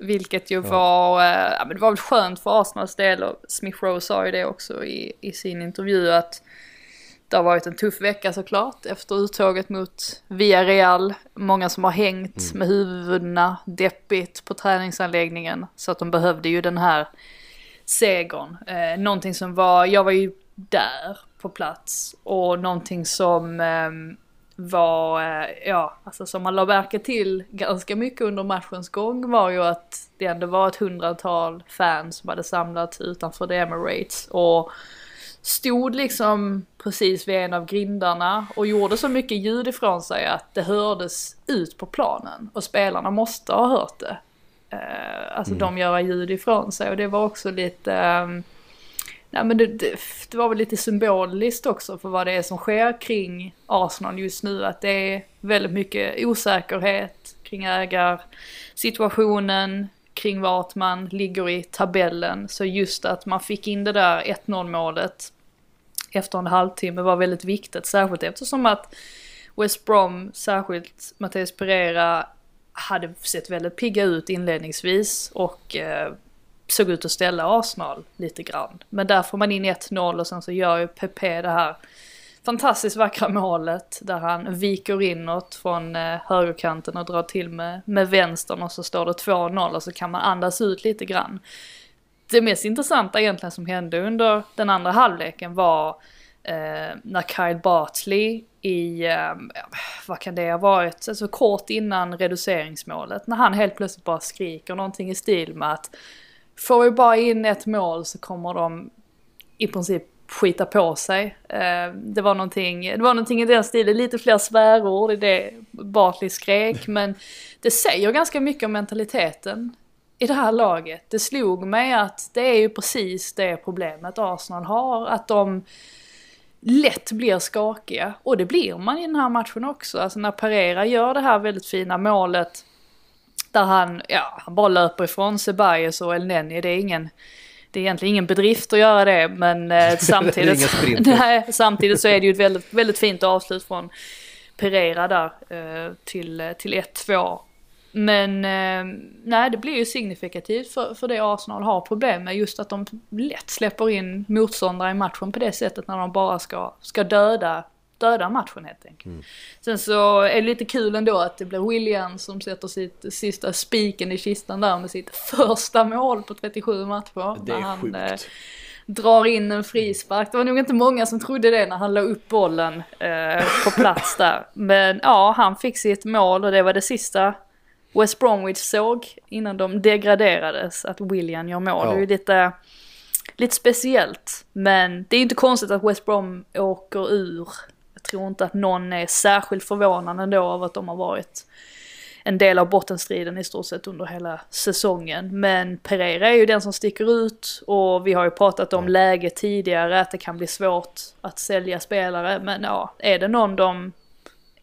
Vilket ju var, eh, ja, det var väl skönt för Arsenals del och Smith Rowe sa ju det också i, i sin intervju att det har varit en tuff vecka såklart efter uttåget mot Villarreal. Många som har hängt med huvudena deppigt på träningsanläggningen. Så att de behövde ju den här segern. Eh, någonting som var, jag var ju där på plats och någonting som ehm, var, eh, ja, alltså som man la märke till ganska mycket under matchens gång var ju att det ändå var ett hundratal fans som hade samlats utanför The Emirates och stod liksom precis vid en av grindarna och gjorde så mycket ljud ifrån sig att det hördes ut på planen och spelarna måste ha hört det. Eh, alltså de göra ljud ifrån sig och det var också lite ehm, Nej men det, det, det var väl lite symboliskt också för vad det är som sker kring Arsenal just nu. Att det är väldigt mycket osäkerhet kring ägarsituationen, kring vart man ligger i tabellen. Så just att man fick in det där 1-0 målet efter en halvtimme var väldigt viktigt. Särskilt eftersom att West Brom, särskilt Mattias Pereira, hade sett väldigt pigga ut inledningsvis och eh, såg ut att ställa Arsenal lite grann. Men där får man in 1-0 och sen så gör ju Pepe det här fantastiskt vackra målet där han viker inåt från eh, högerkanten och drar till med, med vänstern och så står det 2-0 och så kan man andas ut lite grann. Det mest intressanta egentligen som hände under den andra halvleken var eh, när Kyle Bartley i, eh, vad kan det ha varit, alltså kort innan reduceringsmålet, när han helt plötsligt bara skriker någonting i stil med att får vi bara in ett mål så kommer de i princip skita på sig. Eh, det, var någonting, det var någonting i den stilen, lite fler svärord i det Bartley skrek, [laughs] men det säger ganska mycket om mentaliteten i det här laget. Det slog mig att det är ju precis det problemet Arsenal har, att de lätt blir skakiga. Och det blir man i den här matchen också. Alltså när Pereira gör det här väldigt fina målet där han, ja, han bara löper ifrån Ceballos och El Neni. Det är ingen, det är egentligen ingen bedrift att göra det, men eh, [laughs] samtidigt, sprinter. nej, samtidigt så är det ju ett väldigt, väldigt fint avslut från Pereira där eh, till, till 1-2. Men eh, nej, det blir ju signifikativt för, för det Arsenal har problem med. Just att de lätt släpper in motståndare i matchen på det sättet när de bara ska, ska döda, döda matchen helt enkelt. Sen så är det lite kul ändå att det blir William som sätter sitt sista spiken i kistan där med sitt första mål på 37 matcher. Det är han, sjukt. eh, drar in en frispark. Det var nog inte många som trodde det när han la upp bollen eh, på plats där. Men ja, han fick sitt mål och det var det sista West Bromwich såg innan de degraderades, att William gör mål. Ja. Det är ju lite, lite speciellt. Men det är inte konstigt att West Brom åker ur. Jag tror inte att någon är särskilt förvånad ändå av att de har varit en del av bottenstriden i stort sett under hela säsongen. Men Pereira är ju den som sticker ut och vi har ju pratat om läget tidigare, att det kan bli svårt att sälja spelare. Men ja, är det någon de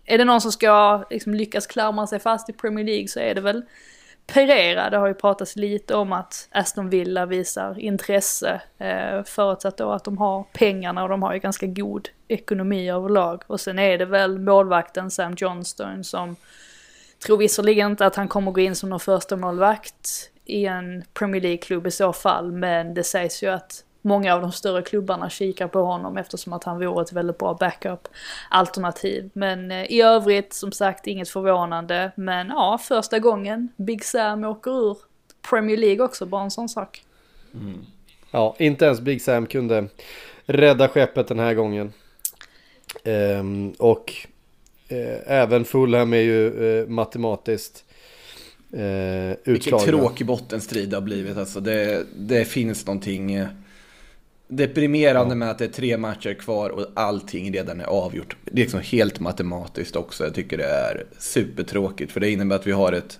är det någon som ska liksom lyckas klamra sig fast i Premier League så är det väl Pereira. Det har ju pratats lite om att Aston Villa visar intresse eh, förutsatt då att de har pengarna och de har ju ganska god ekonomi överlag. Och sen är det väl målvakten Sam Johnstone som tror visserligen inte att han kommer gå in som någon första målvakt i en Premier League-klubb i så fall, men det sägs ju att många av de större klubbarna kikar på honom eftersom att han vore ett väldigt bra backup-alternativ. Men eh, i övrigt, som sagt, inget förvånande. Men ja, första gången Big Sam åker ur Premier League också, bara en sån sak. Ja, inte ens Big Sam kunde rädda skeppet den här gången. Ehm, och eh, även Fulham är ju eh, matematiskt eh, Vilken utslagna. tråkig bottenstrid det har blivit. Alltså det, det finns någonting eh, deprimerande med att det är tre matcher kvar och allting redan är avgjort. Det är liksom helt matematiskt också. Jag tycker det är supertråkigt för det innebär att vi har ett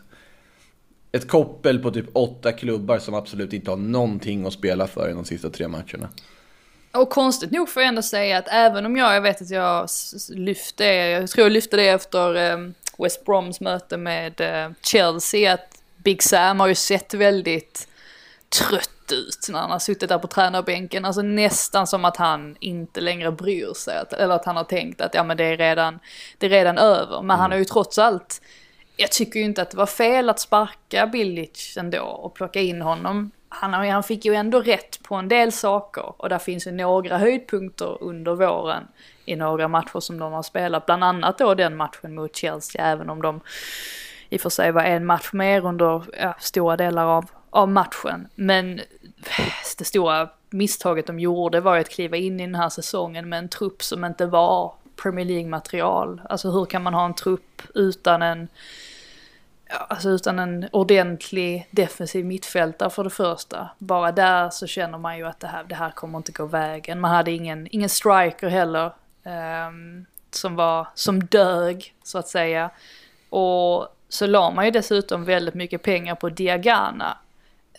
ett koppel på typ åtta klubbar som absolut inte har någonting att spela för i de sista tre matcherna. Och konstigt nog får jag ändå säga att även om jag, jag vet att jag lyfte jag tror jag lyfte det efter um, West Broms möte med uh, Chelsea, att Big Sam har ju sett väldigt trött ut när han har suttit där på tränarbänken. Alltså nästan som att han inte längre bryr sig. Eller att han har tänkt att ja men det är redan, det är redan över. Men mm. han har ju trots allt, jag tycker ju inte att det var fel att sparka Billich ändå och plocka in honom. Han, han fick ju ändå rätt på en del saker och där finns ju några höjdpunkter under våren i några matcher som de har spelat. Bland annat då den matchen mot Chelsea, även om de i och för sig var en match mer under ja, stora delar av, av matchen. Men [sighs] det stora misstaget de gjorde var ju att kliva in i den här säsongen med en trupp som inte var Premier League-material. Alltså hur kan man ha en trupp utan en, alltså utan en ordentlig defensiv mittfältare för det första. Bara där så känner man ju att det här, det här kommer inte gå vägen. Man hade ingen, ingen striker heller. Um, som var, som dög så att säga. Och så la man ju dessutom väldigt mycket pengar på Diagana.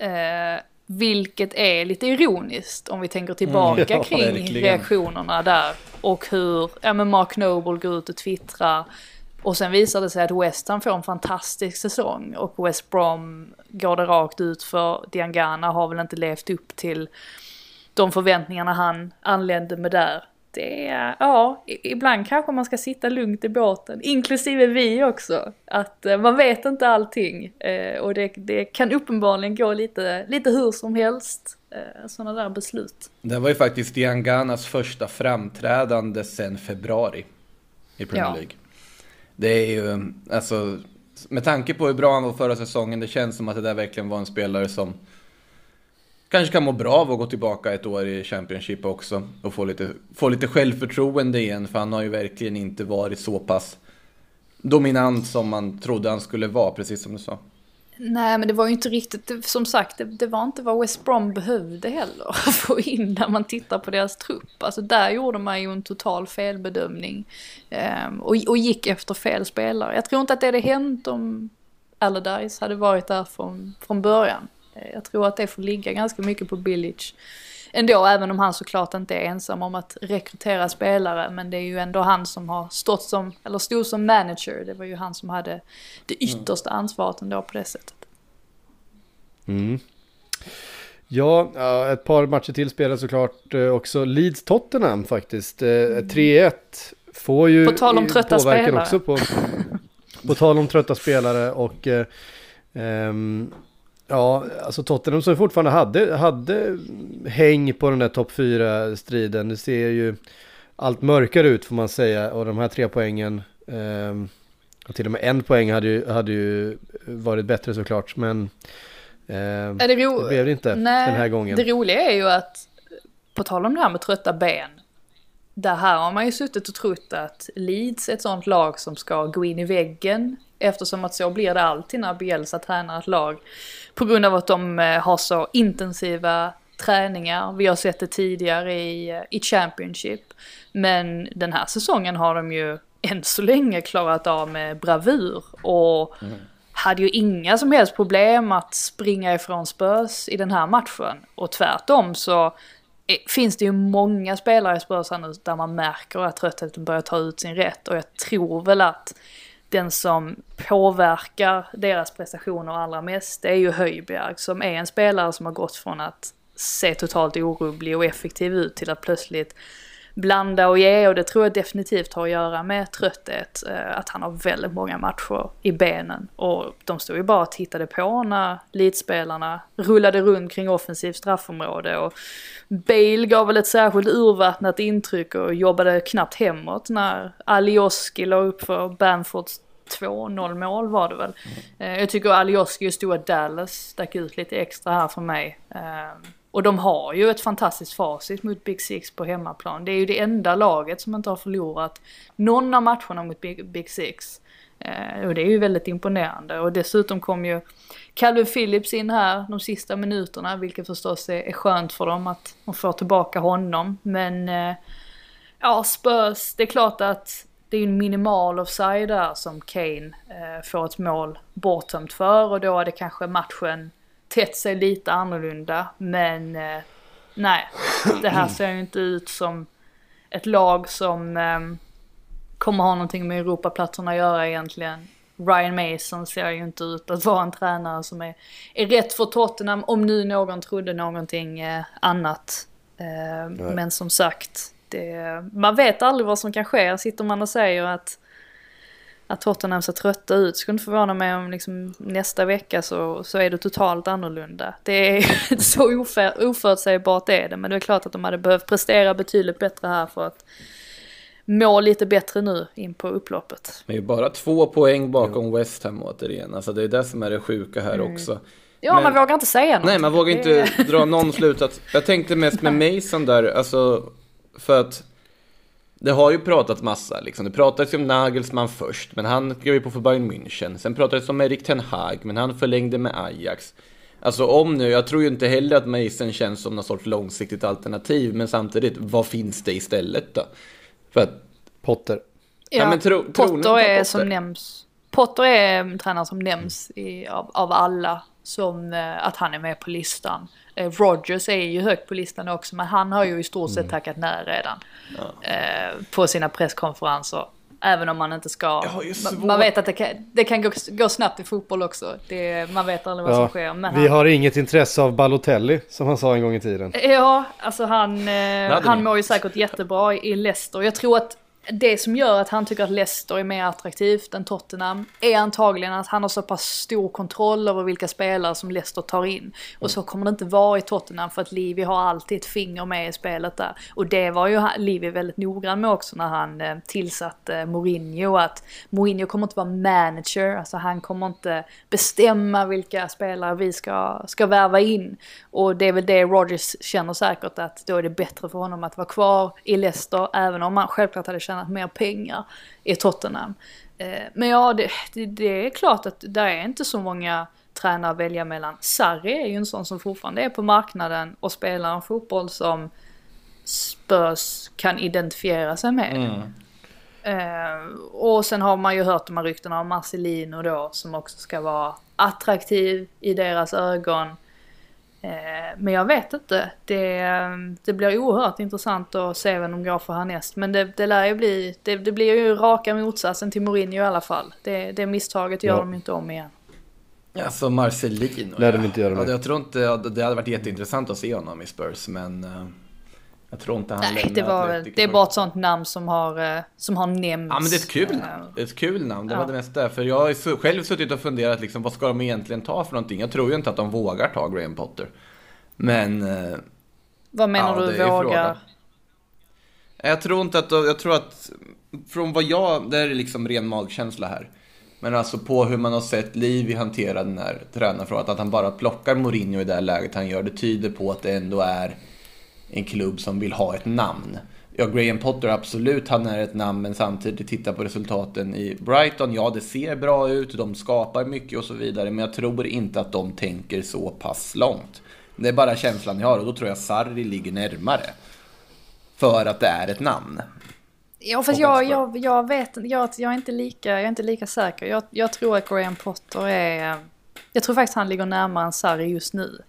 Eh, vilket är lite ironiskt om vi tänker tillbaka mm, [laughs] ja, kring verkligen. reaktionerna där. Och hur ja, men Mark Noble går ut och twittrar. Och sen visar det sig att West Ham får en fantastisk säsong. Och West Brom går det rakt ut för Diangana har väl inte levt upp till de förväntningarna han anlände med där det är, ja, ibland kanske man ska sitta lugnt i båten, inklusive vi också. Att eh, man vet inte allting eh, och det, det kan uppenbarligen gå lite, lite hur som helst, eh, sådana där beslut. Det var ju faktiskt Dianganas första framträdande sedan februari i Premier League. Ja. Det är ju, alltså, med tanke på hur bra han var förra säsongen, det känns som att det där verkligen var en spelare som kanske kan må bra av att gå tillbaka ett år i Championship också och få lite, få lite självförtroende igen för han har ju verkligen inte varit så pass dominant som man trodde han skulle vara, precis som du sa. Nej, men det var ju inte riktigt, som sagt, det, det var inte vad West Brom behövde heller [laughs] att få in när man tittar på deras trupp. Alltså där gjorde man ju en total felbedömning um, och, och gick efter fel spelare. Jag tror inte att det hade hänt om Allardyce hade varit där från, från början. Eh, jag tror att det får ligga ganska mycket på Billich ändå, även om han såklart inte är ensam om att rekrytera spelare. Men det är ju ändå han som har stått som, eller stod som manager. Det var ju han som hade det yttersta ansvaret ändå på det sättet. Mm. Ja, ett par matcher till spelar såklart eh, också Leeds-Tottenham faktiskt. 3-1 eh, får ju på tal om trötta spelare. också på, på tal om trötta spelare och um, Ja, alltså Tottenham som fortfarande hade, hade häng på den där topp 4-striden. Det ser ju allt mörkare ut får man säga. Och de här tre poängen, eh, och till och med en poäng hade ju, hade ju varit bättre såklart. Men eh, det, det, blev det inte nej, den här gången. Det roliga är ju att, på tal om det här med trötta ben. Där här har man ju suttit och trott att Leeds är ett sånt lag som ska gå in i väggen. Eftersom att så blir det alltid när Bielsa tränar ett lag. På grund av att de eh, har så intensiva träningar. Vi har sett det tidigare i, eh, i Championship. Men den här säsongen har de ju än så länge klarat av med bravur. Och mm. hade ju inga som helst problem att springa ifrån Spurs i den här matchen. Och tvärtom så finns det ju många spelare i Spurs nu där man märker att tröttheten börjar ta ut sin rätt. Och jag tror väl att den som påverkar deras prestationer allra mest, det är ju Höjbjerg som är en spelare som har gått från att se totalt orubblig och effektiv ut till att plötsligt blanda och ge och det tror jag definitivt har att göra med trötthet. Eh, att han har väldigt många matcher i benen och de stod ju bara och tittade på när Leedspelarna rullade runt kring offensivt straffområde och Bale gav väl ett särskilt urvattnat intryck och jobbade knappt hemåt när Alioski la upp för Bamfords 2-0 mål var det väl. Mm. Jag tycker Alioski och stora Dallas stack ut lite extra här för mig. Och de har ju ett fantastiskt facit mot Big Six på hemmaplan. Det är ju det enda laget som inte har förlorat någon av matcherna mot Big, Big Six. Eh, och det är ju väldigt imponerande. Och dessutom kom ju Calvin Phillips in här de sista minuterna, vilket förstås är, är skönt för dem att de får tillbaka honom. Men eh, ja, Spurs, det är klart att det är ju en minimal offside där som Kane eh, får ett mål borttömt för och då hade kanske matchen tätt sig lite annorlunda. Men eh, nej, det här ser ju inte ut som ett lag som eh, kommer ha någonting med Europaplatserna att göra egentligen. Ryan Mason ser ju inte ut att vara en tränare som är, är rätt för Tottenham om nu någon trodde någonting eh, annat. Eh, men som sagt, det, man vet aldrig vad som kan ske. Sitter man och säger att, att Tottenham ser trötta ut, skulle inte förvåna mig om liksom nästa vecka så, så är det totalt annorlunda. Det är [laughs] så oför, oförutsägbart är det, men det är klart att de hade behövt prestera betydligt bättre här för att må lite bättre nu in på upploppet. Men ju bara två poäng bakom West Ham återigen. Alltså det är det som är det sjuka här Mm. också. Ja, Men- man vågar inte säga något. Nej, man vågar inte dra någon slutsats. Jag tänkte mest med [laughs] Mason där, alltså för att det har ju pratats massa liksom. Det pratades om Nagelsmann först, men han skrev ju på för Bayern München. Sen pratades om Erik Ten Hag, men han förlängde med Ajax. Alltså om nu, jag tror ju inte heller att Mason känns som någon sorts långsiktigt alternativ, men samtidigt, vad finns det istället då? För att, Potter. Ja, men tro- tror ni inte Potter på är Potter? som nämns. Potter är en tränare som nämns i, av, av alla som eh, att han är med på listan. Eh, Rodgers är ju högt på listan också men han har ju i stort Mm. sett tackat nej redan. Eh, på sina presskonferenser. Även om man inte ska... Ju man, vet att det kan, det kan gå, gå snabbt i fotboll också. Det, man vet aldrig vad som Ja, sker. Men vi han, har inget intresse av Balotelli, som han sa en gång i tiden. Ja, alltså han, eh, han mår ju säkert jättebra i i Leicester. Jag tror att det som gör att han tycker att Leicester är mer attraktivt än Tottenham är antagligen att han har så pass stor kontroll över vilka spelare som Leicester tar in. Och så kommer det inte vara i Tottenham för att Livi har alltid ett finger med i spelet där. Och det var ju Livi väldigt noggrann med också när han eh, tillsatte Mourinho. Att Mourinho kommer inte vara manager, alltså han kommer inte bestämma vilka spelare vi ska, ska värva in. Och det är väl det Rogers känner säkert att då är det bättre för honom att vara kvar i Leicester även om han självklart hade känt tjänat mer pengar i Tottenham. Eh, Men ja, det, det, det är klart att det är inte så många tränare att välja mellan. Sarri är ju en sån som fortfarande är på marknaden och spelar en fotboll som Spurs kan identifiera sig med. Eh, och sen har man ju hört de här ryktena om Marcelino då som också ska vara attraktiv i deras ögon. Eh, men jag vet inte. Det, det blir oerhört intressant att se vem de går för härnäst. Men det, det lär ju bli, det, det blir ju raka motsatsen till Mourinho i alla fall. Det, det misstaget gör Ja. de inte om igen. alltså Marcelino. Lär de inte göra ja, med. Jag tror inte, ja, det hade varit jätteintressant att se honom i Spurs, men eh, jag tror inte han Nej, det, var, Atletico det är bara ett sånt namn som har, eh, som har nämnts. Ja men det är ett kul Eh, namn. Det är ett kul namn. Det Ja. var det mest där. För jag har själv suttit och funderat liksom, vad ska de egentligen ta för någonting? Jag tror ju inte att de vågar ta Graham Potter. Men... eh, Vad menar ja, du vågar? Jag tror inte att, jag tror att, från vad jag, det är liksom ren magkänsla här. Men alltså på hur man har sett Livi hantera den här tränarfrågan, att han bara plockar Mourinho i det här läget han gör, det tyder på att det ändå är en klubb som vill ha ett namn. Ja, Graham Potter absolut, han är ett namn, men samtidigt titta på resultaten i Brighton. Ja, det ser bra ut, de skapar mycket och så vidare, men jag tror inte att de tänker så pass långt. Det är bara känslan jag har och då tror jag Sarri ligger närmare. För att det är ett namn. Ja fast jag, jag, jag vet jag, jag, är inte lika, jag är inte lika säker. Jag, jag tror att Graham Potter är... Jag tror faktiskt han ligger närmare än Sarri just nu.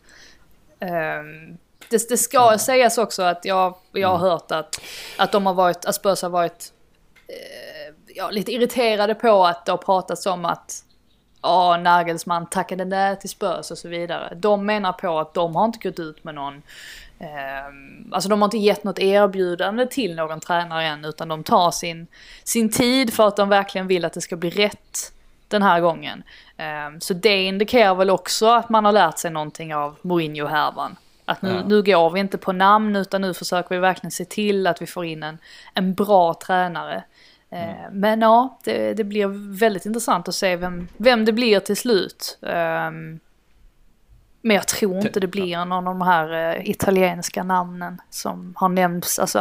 Ehm, det, det ska sägas också att jag, jag har hört att, att de har varit, Spurs har varit eh, ja, lite irriterade på att det har pratats om att ja, Nagelsmann tackade nej till Spurs och så vidare. De menar på att de har inte gått ut med någon Ehm, alltså de har inte gett något erbjudande till någon tränare än utan de tar sin, sin tid för att de verkligen vill att det ska bli rätt den här gången. Ehm, så det indikerar väl också att man har lärt sig någonting av Mourinho-härvan. Att nu, Ja. nu går vi inte på namn utan nu försöker vi verkligen se till att vi får in en, en bra tränare. Ehm, Men ja, det, det blir väldigt intressant att se vem, vem det blir till slut. Ehm, men jag tror inte det blir någon av de här eh, italienska namnen som har nämnts. Alltså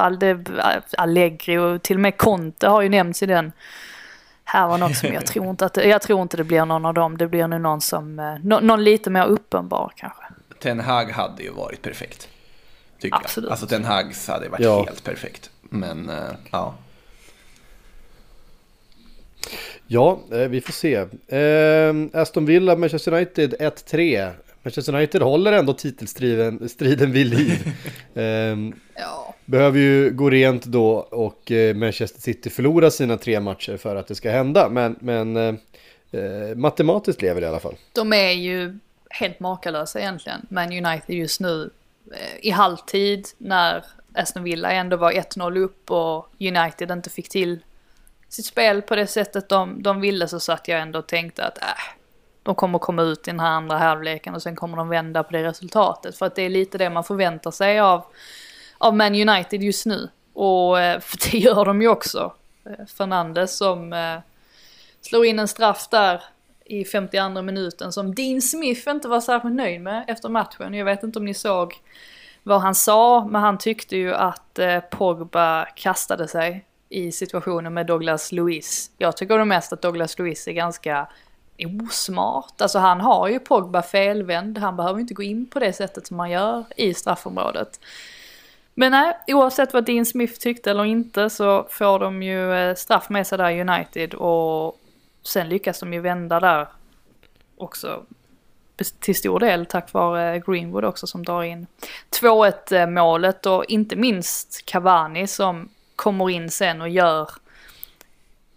Allegri och till och med Conte har ju nämnts i den härvan också. Men jag [laughs] tror inte, att jag tror inte det blir någon av dem. Det blir nog någon som, eh, nå- någon lite mer uppenbar kanske. Ten Hag hade ju varit perfekt. Tycker Absolut. jag. Alltså Ten Hags hade varit Ja. helt perfekt. Men, eh, ja. Ja, eh, vi får se. Eh, Aston Villa, Manchester United 1-3. Manchester United håller ändå titelstriden striden vid liv. [laughs] eh, Ja. behöver ju gå rent då och eh, Manchester City förlora sina tre matcher för att det ska hända. Men, men eh, matematiskt lever det i alla fall. De är ju helt makalösa egentligen. Men United just nu eh, i halvtid när Aston Villa ändå var 1-0 upp och United inte fick till sitt spel på det sättet de, de ville så satt jag ändå och tänkte att äh, de kommer komma ut i den här andra halvleken och sen kommer de vända på det resultatet. För att det är lite det man förväntar sig av, av Man United just nu. Och för eh, [laughs] det gör de ju också. Eh, Fernandes som slår in en straff där i 52 minuten som Dean Smith inte var särskilt nöjd med efter matchen. Jag vet inte om ni såg vad han sa, men han tyckte ju att eh, Pogba kastade sig i situationen med Douglas Luiz. Jag tycker nog mest att Douglas Luiz är ganska osmart. Alltså han har ju Pogba felvänd, han behöver inte gå in på det sättet som man gör i straffområdet. Men nej, oavsett vad Dean Smith tyckte eller inte så får de ju eh, straff med sig där United och sen lyckas de ju vända där också till stor del tack vare Greenwood också som drar in 2-1 eh, målet och inte minst Cavani som kommer in sen och gör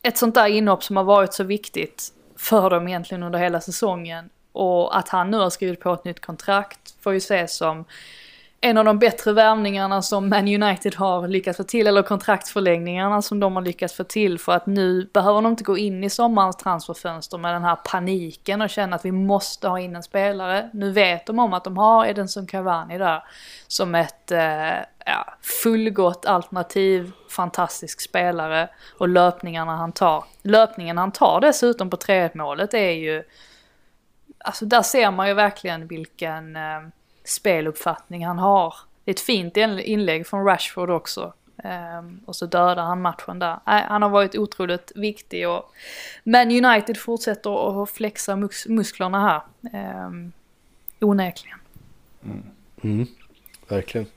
ett sånt där inhopp som har varit så viktigt för dem egentligen under hela säsongen. Och att han nu har skrivit på ett nytt kontrakt får ju ses som en av de bättre värvningarna som Man United har lyckats få till, eller kontraktförlängningarna som de har lyckats få till för att nu behöver de inte gå in i sommarens transferfönster med den här paniken och känna att vi måste ha in en spelare. Nu vet de om att de har Edinson Cavani där som ett eh, ja, fullgott alternativ, fantastisk spelare och löpningarna han tar. Löpningen han tar dessutom på 3-1 målet är ju, alltså där ser man ju verkligen vilken eh, speluppfattning han har. Det är ett fint inlägg från Rashford också. Um, och så dödar han matchen där. Nej, han har varit otroligt viktig och Men United fortsätter att flexa mus musklerna här. Um, onekligen. Mm. Mm, verkligen.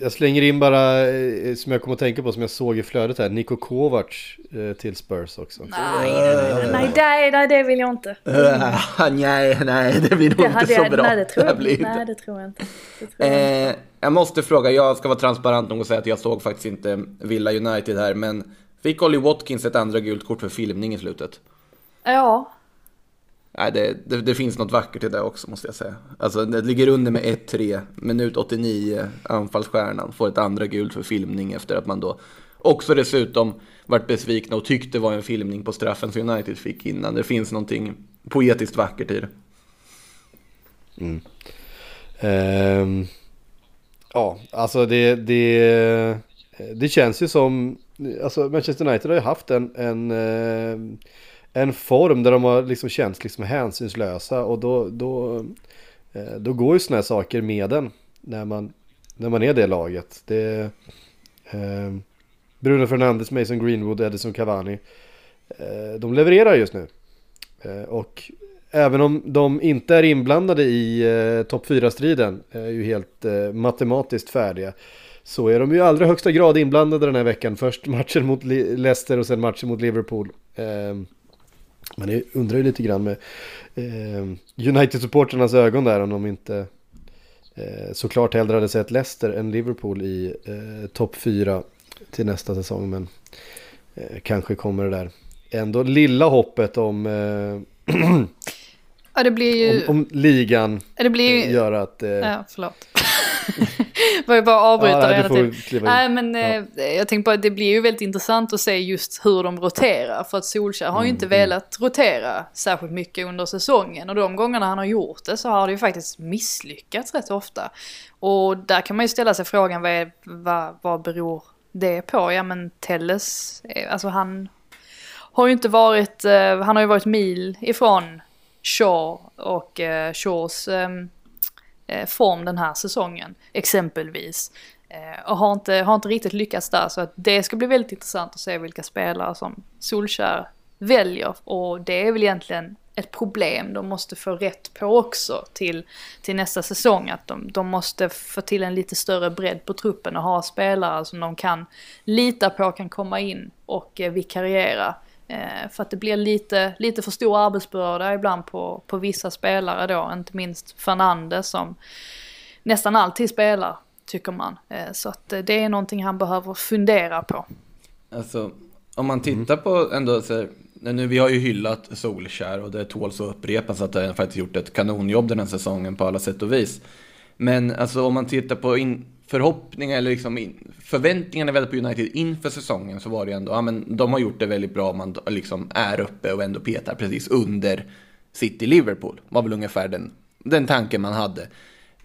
Jag slänger in bara, eh, som jag kommer att tänka på, som jag såg i flödet här, Niko Kovac eh, till Spurs också. Nej, nej, nej, nej, nej, det vill jag inte. [laughs] nej, nej, det blir nog det inte så jag, bra. Nej, det tror jag, det nej, det tror jag inte. Eh, jag måste fråga, jag ska vara transparent nog och säga att jag såg faktiskt inte Villa United här, men fick Olly Watkins ett andra gult kort för filmning i slutet? Ja, Nej, det, det, det, finns något vackert i det också måste jag säga. Alltså det ligger under med 1-3, minut 89, anfallsstjärnan får ett andra gult för filmning efter att man då också dessutom varit besvikna och tyckte var en filmning på straffen som United fick innan. Det finns någonting poetiskt vackert i det. Mm. Um, ja, alltså det, det, det känns ju som, alltså Manchester United har ju haft en, en uh, en form där de har liksom känts liksom hänsynslösa och då, då, eh, då går ju sådana här saker med den när man, när man är det laget. Det, eh, Bruno Fernandes, Mason Greenwood, Edison Cavani. Eh, de levererar just nu. Eh, och även om de inte är inblandade i eh, topp 4-striden, är ju helt eh, matematiskt färdiga, så är de ju i allra högsta grad inblandade den här veckan. Först matchen mot Leicester och sen matchen mot Liverpool. Eh, man undrar ju lite grann med eh, United-supporternas ögon där om de inte eh, såklart hellre hade sett Leicester än Liverpool i eh, topp 4 till nästa säsong. Men eh, kanske kommer det där ändå lilla hoppet om eh, [clears throat] Ja, det blir ju... Om, om ligan det blir ju... Eh, gör att... Eh... Ja, förlåt. [laughs] var ju bara avbryta ja, hela tiden. Nej, men ja. eh, jag tänkte bara att det blir ju väldigt intressant att se just hur de roterar. För att Solskjaer har ju inte mm, mm. velat rotera särskilt mycket under säsongen. Och de gångerna han har gjort det så har det ju faktiskt misslyckats rätt ofta. Och där kan man ju ställa sig frågan vad, är, vad, vad beror det på? Ja men Telles, eh, alltså han har ju inte varit, eh, han har ju varit mil ifrån Shaw och eh, Shaws ehm, eh, Eh, form den här säsongen, exempelvis. Eh, och har inte, har inte riktigt lyckats där, så att det ska bli väldigt intressant att se vilka spelare som Solskär väljer. Och det är väl egentligen ett problem de måste få rätt på också till, till nästa säsong. Att de, de måste få till en lite större bredd på truppen och ha spelare som de kan lita på kan komma in och eh, vikariera Eh, för att det blir lite, lite för stor arbetsbörda ibland på, på vissa spelare då, inte minst Fernandes som nästan alltid spelar, tycker man. Eh, så att eh, det är någonting han behöver fundera på. Alltså, om man tittar på ändå så här, nu, vi har ju hyllat Solskär och det tåls att upprepas att han faktiskt gjort ett kanonjobb den här säsongen på alla sätt och vis. Men alltså om man tittar på in, förhoppningar eller liksom in, förväntningarna vi hade på United inför säsongen så var det ju ändå, ja men de har gjort det väldigt bra, man liksom är uppe och ändå petar precis under City-Liverpool. Var väl ungefär den, den tanken man hade.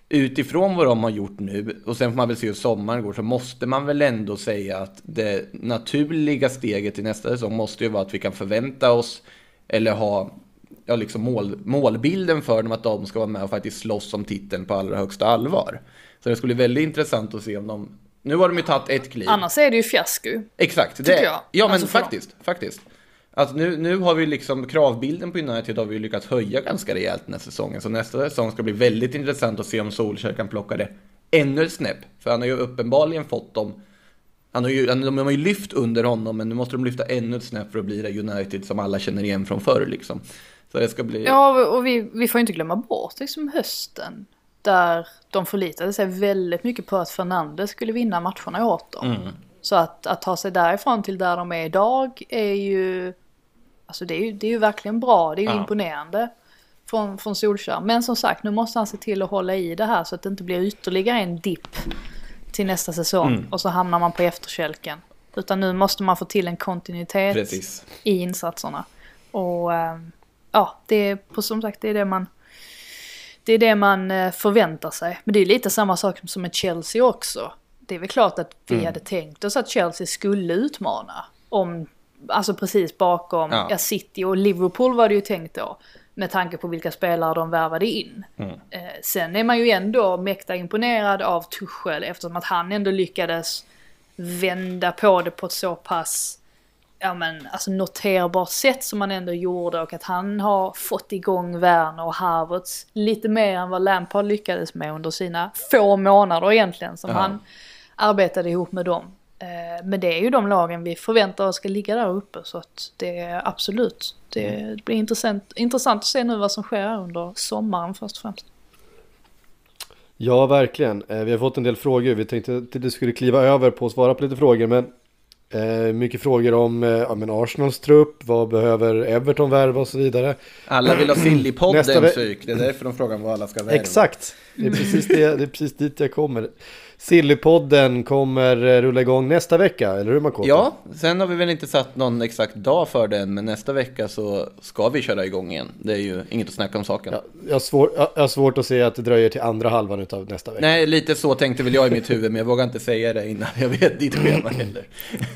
Utifrån vad de har gjort nu, och sen får man väl se hur sommaren går, så måste man väl ändå säga att det naturliga steget till nästa säsong måste ju vara att vi kan förvänta oss, eller ha ja, liksom mål, målbilden för dem att de ska vara med och faktiskt slåss om titeln på allra högsta allvar. Så det skulle bli väldigt intressant att se om de... Nu har de ju tagit ett kliv. Annars är det ju fiasko. Exakt. Det, jag. Ja, men Alltså faktiskt. faktiskt. Alltså nu, nu har vi liksom kravbilden på United har vi lyckats höja ganska rejält den här säsongen. Så nästa säsong ska bli väldigt intressant att se om Solskjaer kan plocka det ännu ett snäpp. För han har ju uppenbarligen fått dem han har ju, de har ju lyft under honom, men nu måste de lyfta ännu ett snäpp för att bli det United som alla känner igen från förr. Liksom. Så det ska bli... Ja, och vi, vi får inte glömma bort liksom hösten. Där de förlitade sig väldigt mycket på att Fernandes skulle vinna matcherna åt dem. Så att, att ta sig därifrån till där de är idag är ju... Alltså det är ju, det är ju verkligen bra, det är ju Ja. imponerande. Från, från Solskjaer. Men som sagt, nu måste han se till att hålla i det här så att det inte blir ytterligare en dipp till nästa säsong. Och så hamnar man på efterkälken. Utan nu måste man få till en kontinuitet Precis. i insatserna. Och eh, ja, det är på som sagt det är det man det är det man eh, förväntar sig. Men det är lite samma sak som med Chelsea också. Det är väl klart att vi Mm. hade tänkt oss att Chelsea skulle utmana. Om, alltså precis bakom Ja. City och Liverpool var det ju tänkt då. Med tanke på vilka spelare de värvade in. Mm. Eh, sen är man ju ändå mäkta imponerad av Tuchel eftersom att han ändå lyckades vända på det på ett så pass ja, men, alltså noterbart sätt som han ändå gjorde och att han har fått igång Werner och Havertz lite mer än vad Lampard lyckades med under sina få månader egentligen som Ja. han arbetade ihop med dem. Eh, Men det är ju de lagen vi förväntar oss ska ligga där uppe så att det är absolut. Det blir intressant, intressant att se nu vad som sker under sommaren först och främst. Ja, verkligen. Eh, Vi har fått en del frågor. Vi tänkte att du skulle kliva över på att svara på lite frågor. Men eh, mycket frågor om eh, ja, men Arsenals trupp. Vad behöver Everton värva och så vidare. Alla vill ha Sillypodden, psyk. Det är därför de frågar vad alla ska värva. Exakt. Det är precis, det, det är precis dit jag kommer. Sillypodden kommer rulla igång nästa vecka, eller hur Makoto? Ja, sen har vi väl inte satt någon exakt dag för den, men nästa vecka så ska vi köra igång igen. Det är ju inget att snacka om saken. Ja, jag, har svår, jag jag har svårt att se att det dröjer till andra halvan av nästa vecka. Nej, lite så tänkte väl jag i mitt huvud, men jag vågar inte säga det innan jag vet ditt schema heller. [laughs]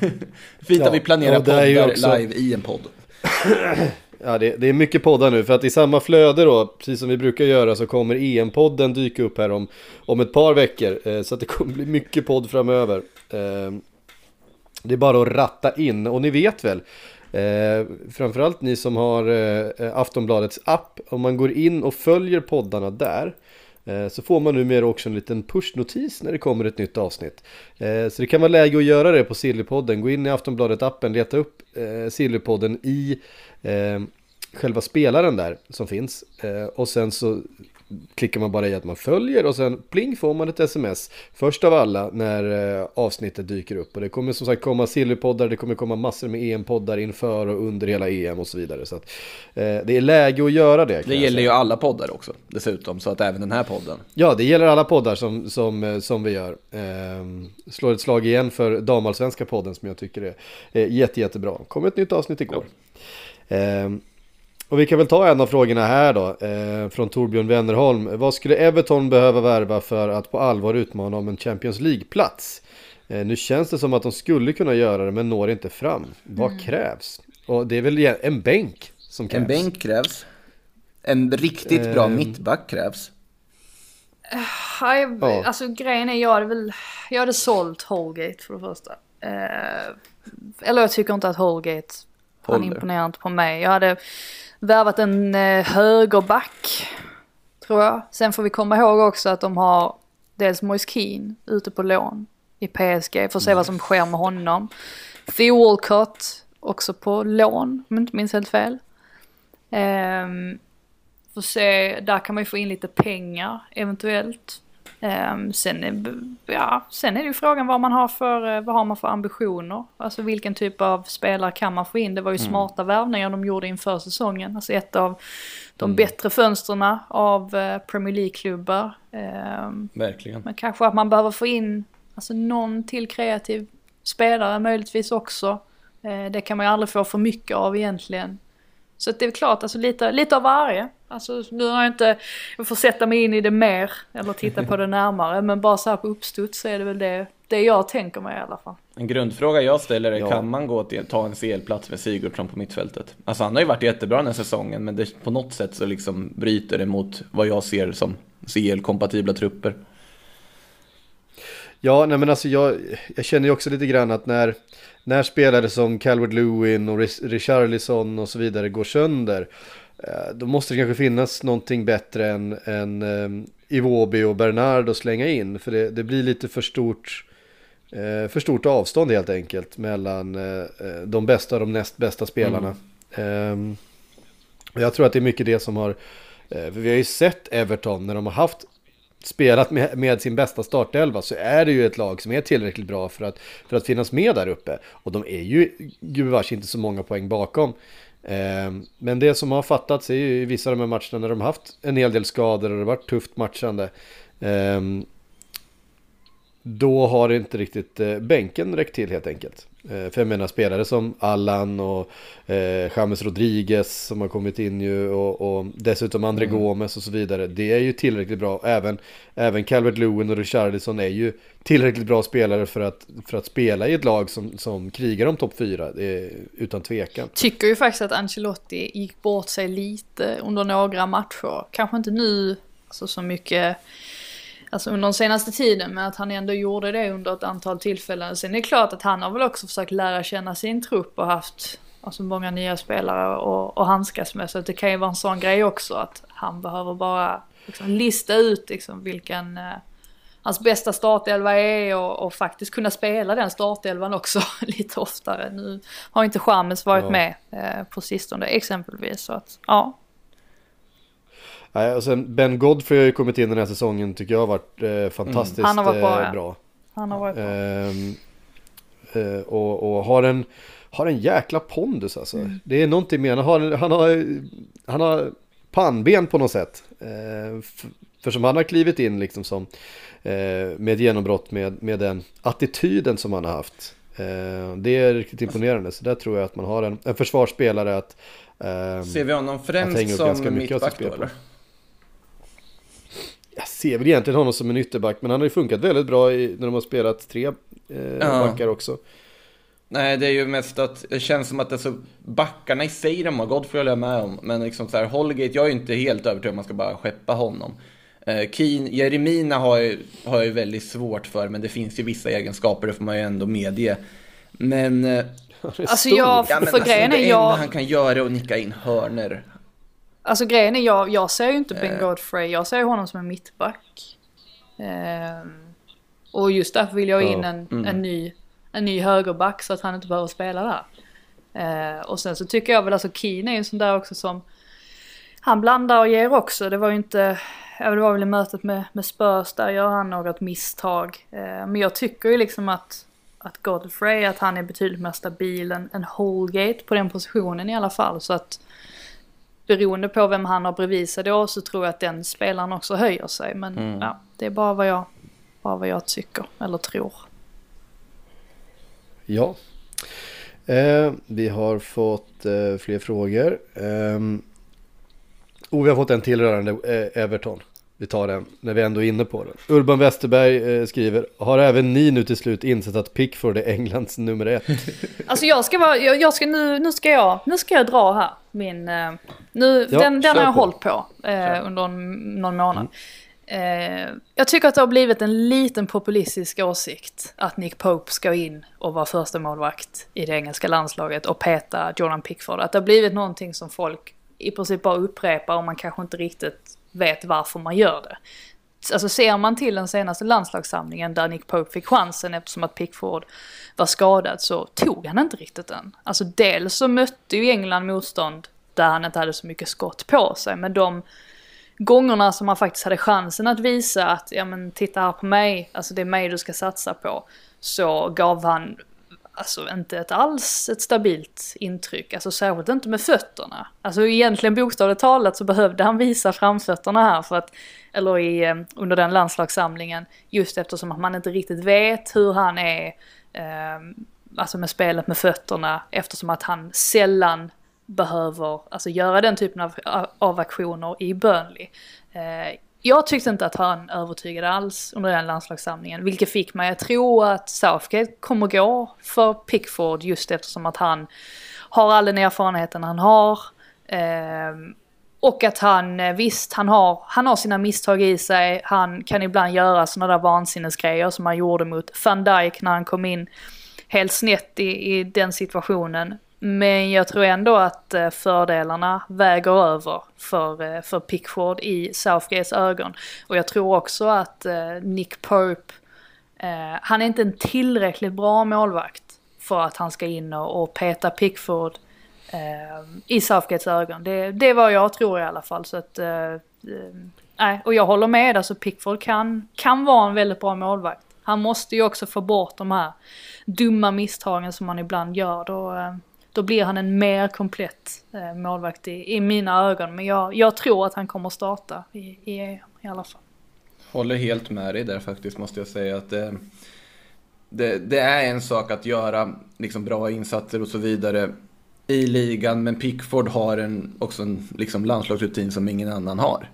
Fint Ja, att vi planerar poddar också- live i en podd. [clears throat] Ja, det, det är mycket poddar nu för att i samma flöde då, precis som vi brukar göra, så kommer EM-podden dyka upp här om, om ett par veckor. Eh, så att det kommer bli mycket podd framöver. Eh, det är bara att ratta in och ni vet väl, eh, framförallt ni som har eh, Aftonbladets app, om man går in och följer poddarna där eh, så får man numera också en liten pushnotis när det kommer ett nytt avsnitt. Eh, Så det kan vara läge att göra det på Sillypodden. Gå in i Aftonbladet-appen, leta upp eh, Sillypodden i eh, själva spelaren där som finns. Eh, och sen så klickar man bara i att man följer och sen pling får man ett sms. Först av alla när eh, avsnittet dyker upp. Och det kommer som sagt komma Sillypoddar, det kommer komma massor med EM-poddar inför och under hela EM och så vidare. Så att, eh, det är läge att göra det. Det gäller ju alla poddar också, dessutom, så att även den här podden. Ja, det gäller alla poddar som, som, eh, som vi gör. Ehm, slår ett slag igen för Damallsvenska podden som jag tycker är eh, jätte, jättebra. kom ett nytt avsnitt igår. Ehm, och vi kan väl ta en av frågorna här då, eh, från Torbjörn Wennerholm. Vad skulle Everton behöva värva för att på allvar utmana om en Champions League-plats? Eh, nu känns det som att de skulle kunna göra det, men når inte fram. Vad krävs? Och det är väl en bänk som krävs. En bänk krävs. En riktigt bra Ehm. mittback krävs. Ja, jag, Ja. Alltså grejen är jag hade väl, jag hade sålt Holgate för det första. Eh, eller jag tycker inte att Holgate, han imponerar inte på mig. Jag hade värvat en eh, högerback, tror jag. Sen får vi komma ihåg också att de har dels Moise Keane ute på lån i PSG. Får se vad som sker med honom. Theo Walcott också på lån, om jag inte minns helt fel. Um, får se, där kan man ju få in lite pengar eventuellt. Um, sen, ja, sen är det ju frågan vad man har för, eh, vad har man för ambitioner. Alltså vilken typ av spelare kan man få in. Det var ju mm. smarta värvningar de gjorde inför säsongen. Alltså ett av de mm. bättre fönsterna av uh, Premier League-klubbar. Um, Verkligen. Men kanske att man behöver få in alltså, någon till kreativ spelare möjligtvis också. Uh, det kan man ju aldrig få för mycket av egentligen. Så det är klart, alltså lite, lite av varje. Alltså nu har jag inte, jag får sätta mig in i det mer eller titta på det närmare. Men bara så här på uppstuds så är det väl det, det jag tänker mig i alla fall. En grundfråga jag ställer är, ja. kan man gå till, ta en CL-plats med Sigurdsson på mittfältet? Alltså han har ju varit jättebra den här säsongen, men det, på något sätt så liksom bryter det mot vad jag ser som CL-kompatibla trupper. Ja, nej men alltså jag, jag känner ju också lite grann att när, när spelare som Calvert Lewin och Richarlison och så vidare går sönder, då måste det kanske finnas någonting bättre än, än um, Iwobi och Bernard att slänga in. För det, det blir lite för stort, uh, för stort avstånd helt enkelt mellan uh, de bästa och de näst bästa spelarna. Mm. Um, jag tror att det är mycket det som har, uh, för vi har ju sett Everton när de har haft spelat med, med, sin bästa startelva så är det ju ett lag som är tillräckligt bra för att, för att finnas med där uppe. Och de är ju gubevars inte så många poäng bakom. Ehm, men det som har fattats är ju i vissa av de här matcherna när de har haft en hel del skador och det har varit tufft matchande. Ehm, då har inte riktigt eh, bänken räckt till helt enkelt. Eh, för jag menar spelare som Allan och eh, James Rodriguez som har kommit in ju och, och dessutom André mm. Gomes och så vidare. Det är ju tillräckligt bra. Även, även Calvert Lewin och Richarlison är ju tillräckligt bra spelare för att, för att spela i ett lag som, som krigar om topp 4. utan tvekan. Tycker ju faktiskt att Ancelotti gick bort sig lite under några matcher. Kanske inte nu alltså så mycket alltså under den senaste tiden, men att han ändå gjorde det under ett antal tillfällen. Sen är det klart att han har väl också försökt lära känna sin trupp och haft alltså många nya spelare och, och handskas med. Så det kan ju vara en sån grej också att han behöver bara liksom lista ut liksom vilken eh, hans bästa startelva är och, och, faktiskt kunna spela den startelvan också [laughs] lite oftare. Nu har inte Chamez varit ja. med eh, på sistone exempelvis. Så att, ja, Nej, och sen Ben Godfrey har ju kommit in den här säsongen tycker jag har varit eh, fantastiskt mm. Han har varit bra, eh, bra. Han har varit bra. Ehm, eh, och, och, har en, har en jäkla pondus alltså. Mm. Det är någonting med, han har, han har, han har pannben på något sätt. Eh, för som han har klivit in liksom som eh, med genombrott med, med den attityden som han har haft. Eh, det är riktigt imponerande, så där tror jag att man har en, en försvarsspelare att eh, Ser vi honom främst som mittback då eller? Ser väl egentligen honom som en ytterback, men han har ju funkat väldigt bra i, när de har spelat tre eh, ja. backar också. Nej, det är ju mest att det känns som att alltså, backarna i sig, de har gått för att jag med om. Men liksom så här, Holgate, jag är ju inte helt övertygad om man ska bara skeppa honom. Eh, Keen, Jeremina har, jag, har jag ju väldigt svårt för, men det finns ju vissa egenskaper, det får man ju ändå medge. Men... Eh, alltså jag, ja, men för alltså, grejen är jag... han kan göra och nicka in hörner. Alltså grejen är, jag, jag ser ju inte Ben eh. Godfrey, jag ser honom som en mittback. Eh, och just därför vill jag in en, mm. en, ny, en ny högerback så att han inte behöver spela där. Eh, och sen så tycker jag väl alltså Keen är ju en sån där också som han blandar och ger också. Det var ju inte, det var väl i mötet med, med Spurs där gör han något misstag. Eh, men jag tycker ju liksom att, att Godfrey, att han är betydligt mer stabil än, än Holgate på den positionen i alla fall. Så att beroende på vem han har bredvid sig då så tror jag att den spelaren också höjer sig. Men mm. ja, det är bara vad, jag, bara vad jag tycker eller tror. Ja. Eh, vi har fått eh, fler frågor. Eh, oh, vi har fått en till rörande eh, Everton. Vi tar den när vi ändå är inne på den. Urban Westerberg eh, skriver, har även ni nu till slut insett att Pickford är Englands nummer ett? [laughs] alltså jag ska vara, jag, jag, ska nu, nu ska jag, nu ska jag dra här min, eh, nu, ja, den, den har jag på. hållit på eh, under någon månad. Mm. Eh, jag tycker att det har blivit en liten populistisk åsikt att Nick Pope ska in och vara första målvakt i det engelska landslaget och peta Jordan Pickford. Att det har blivit någonting som folk i princip bara upprepar och man kanske inte riktigt vet varför man gör det. alltså ser man till den senaste landslagssamlingen där Nick Pope fick chansen eftersom att Pickford var skadad så tog han inte riktigt den. Alltså dels så mötte ju England motstånd där han inte hade så mycket skott på sig men de gångerna som han faktiskt hade chansen att visa att ja men titta här på mig, alltså det är mig du ska satsa på. Så gav han alltså inte ett alls ett stabilt intryck, alltså särskilt inte med fötterna. Alltså egentligen bokstavligt talat så behövde han visa framfötterna här för att, eller i, eh, under den landslagssamlingen, just eftersom att man inte riktigt vet hur han är, eh, alltså med spelet med fötterna, eftersom att han sällan behöver alltså, göra den typen av, av aktioner i Burnley. Eh, jag tyckte inte att han övertygade alls under den landslagssamlingen, vilket fick mig att tro att Southgate kommer gå för Pickford just eftersom att han har all den erfarenheten han har. Eh, och att han, eh, visst, han har, han har sina misstag i sig. Han kan ibland göra sådana där vansinnesgrejer som han gjorde mot van Dijk när han kom in helt snett i, i den situationen. Men jag tror ändå att eh, fördelarna väger över för, eh, för Pickford i Southgates ögon. Och jag tror också att eh, Nick Pope, han är inte en tillräckligt bra målvakt för att han ska in och, peta Pickford i Southgates ögon. Det, det är vad jag tror i alla fall. Så att, nej, och jag håller med, alltså Pickford kan, kan vara en väldigt bra målvakt. Han måste ju också få bort de här dumma misstagen som man ibland gör. Då, då blir han en mer komplett eh, målvakt i, i, mina ögon. Men jag, jag, tror att han kommer starta i, i, i alla fall. Håller helt med dig där faktiskt måste jag säga att eh, det, det, är en sak att göra liksom, bra insatser och så vidare i ligan. Men Pickford har en, också en liksom, landslagsrutin som ingen annan har.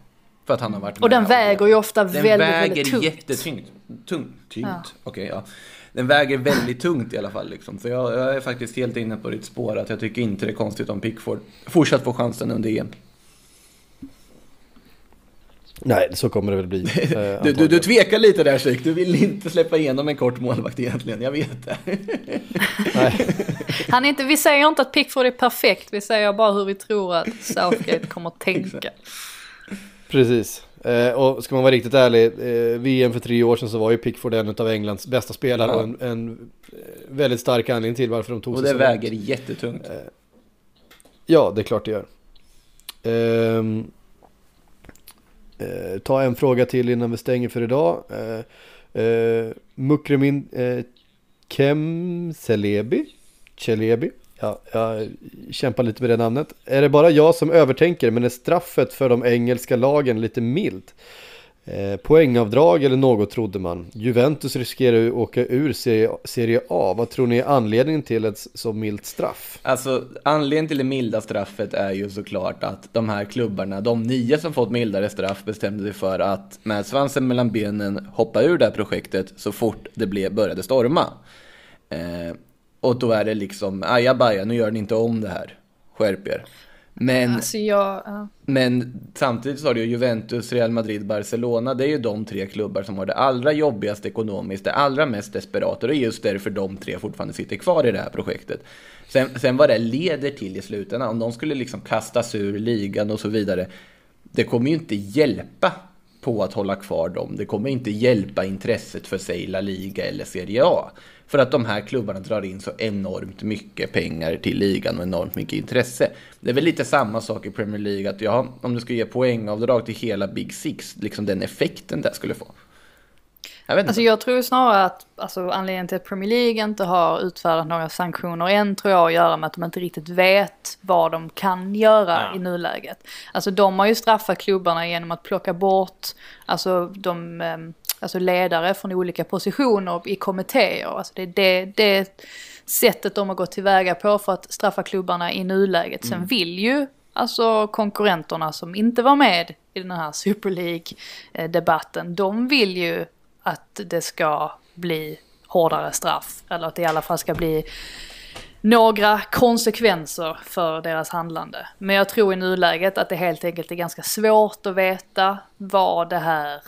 För att han har varit Och den väger ju ofta väldigt, väldigt tungt. Den väger jättetyngt. Tungt? Tynt? Ja. Okej, okay, ja den väger väldigt tungt i alla fall. Liksom. Så jag, jag, är faktiskt helt inne på ditt spår att jag tycker inte det är konstigt om Pickford fortsatt får chansen under EM. Nej, så kommer det väl bli. [laughs] Eh, du, du, du tvekar lite där Sik, du vill inte släppa igenom en kort målvakt egentligen, jag vet det. [laughs] Nej. Han inte, vi säger inte att Pickford är perfekt, vi säger bara hur vi tror att Southgate kommer att tänka. Precis. Eh, och ska man vara riktigt ärlig, eh, VM för tre år sedan så var ju Pickford en av Englands bästa spelare ja. och en, en, eh, väldigt stark anledning till varför de tog sig Och det väger långt. jättetungt. Ja, det är klart det gör. Ehm, eh, ta en fråga till innan vi stänger för idag. Eh, eh Mukremin eh, Kemselebi, Celebi Ja, jag kämpar lite med det namnet. Är det bara jag som övertänker, men är straffet för de engelska lagen lite milt? Eh, poängavdrag eller något trodde man. Juventus riskerar ju att åka ur serie, serie A. Vad tror ni är anledningen till ett så milt straff? Alltså, anledningen till det milda straffet är ju såklart att de här klubbarna, de nio som fått mildare straff, bestämde sig för att med svansen mellan benen hoppa ur det här projektet så fort det blev, började storma. Eh, och då är det liksom, ajabaja, nu gör ni inte om det här. Skärp er. Men, alltså jag, uh. men samtidigt så har du ju Juventus, Real Madrid, Barcelona. Det är ju de tre klubbar som har det allra jobbigast ekonomiskt, det allra mest desperata. Och det är just därför de tre fortfarande sitter kvar i det här projektet. Sen, sen vad det leder till i slutändan, om de skulle liksom kastas ur ligan och så vidare. Det kommer ju inte hjälpa på att hålla kvar dem. Det kommer inte hjälpa intresset för sig La Liga eller Serie A. För att de här klubbarna drar in så enormt mycket pengar till ligan och enormt mycket intresse. Det är väl lite samma sak i Premier League, att ja, om du ska ge poängavdrag till hela Big Six, liksom den effekten det skulle få. Jag vet inte. Alltså jag tror snarare att alltså, anledningen till att Premier League inte har utfärdat några sanktioner än tror jag har att göra med att de inte riktigt vet vad de kan göra ja. i nuläget. Alltså de har ju straffat klubbarna genom att plocka bort, alltså de ehm, alltså ledare från olika positioner i kommittéer. Alltså det, det, det sättet de har gått tillväga på för att straffa klubbarna i nuläget. Sen mm. vill ju alltså konkurrenterna som inte var med i den här Super League-debatten, de vill ju att det ska bli hårdare straff. Eller att det i alla fall ska bli några konsekvenser för deras handlande. Men jag tror i nuläget att det helt enkelt är ganska svårt att veta vad det här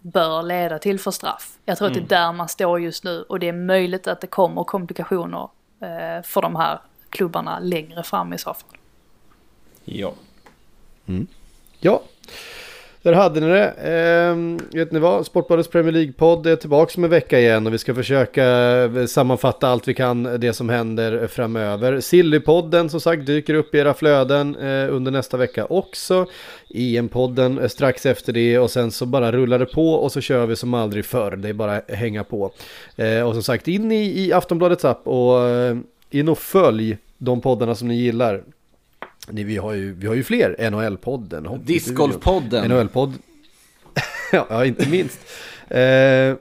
bör leda till för straff. Jag tror mm. att det är mm. där man står just nu och det är möjligt att det kommer komplikationer eh, för de här klubbarna längre fram i så fall. Ja. Mm. Ja. Där hade ni det. Ehm, vet ni vad? Sportbladets Premier League-podd är tillbaka om en vecka igen och vi ska försöka eh, sammanfatta allt vi kan eh, det som händer eh, framöver. Sillypodden som sagt dyker upp i era flöden eh, under nästa vecka också. EM-podden strax efter det och sen så bara rullar det på och så kör vi som aldrig förr. Det är bara att hänga på. Eh, och som sagt in i, i Aftonbladets app och eh, in och följ de poddarna som ni gillar. Ni, vi, har ju, vi har ju fler, NHL-podden, Discgolfpodden. NHL-podd. [laughs] ja, inte minst. Eh, eh,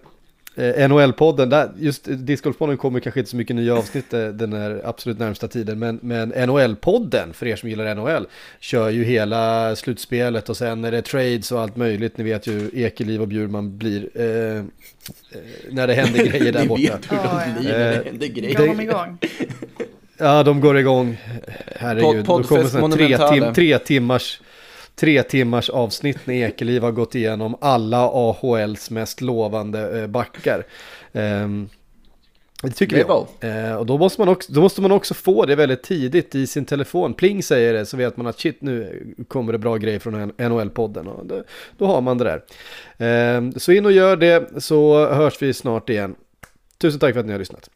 NHL-podden, där, just Discgolfpodden kommer kanske inte så mycket nya avsnitt eh, den här absolut närmsta tiden, men, men NHL-podden, för er som gillar NHL, kör ju hela slutspelet och sen är det trades och allt möjligt. Ni vet ju Ekeliv och Bjurman blir eh, eh, när det händer grejer där [laughs] Ni borta. vet hur Ja, de blir när det händer grejer. de igång? [laughs] Ja, de går igång. Herregud, Pod- då kommer tre, tim, tre timmars tre timmars avsnitt när Ekeliv har gått igenom alla AHLs mest lovande eh, backar. Ehm, det tycker Det jag. Eh, och då måste, man också, då måste man också få det väldigt tidigt i sin telefon. Pling säger det så vet man att shit nu kommer det bra grejer från NHL-podden. Och då, då har man det där. Ehm, så in och gör det så hörs vi snart igen. Tusen tack för att ni har lyssnat.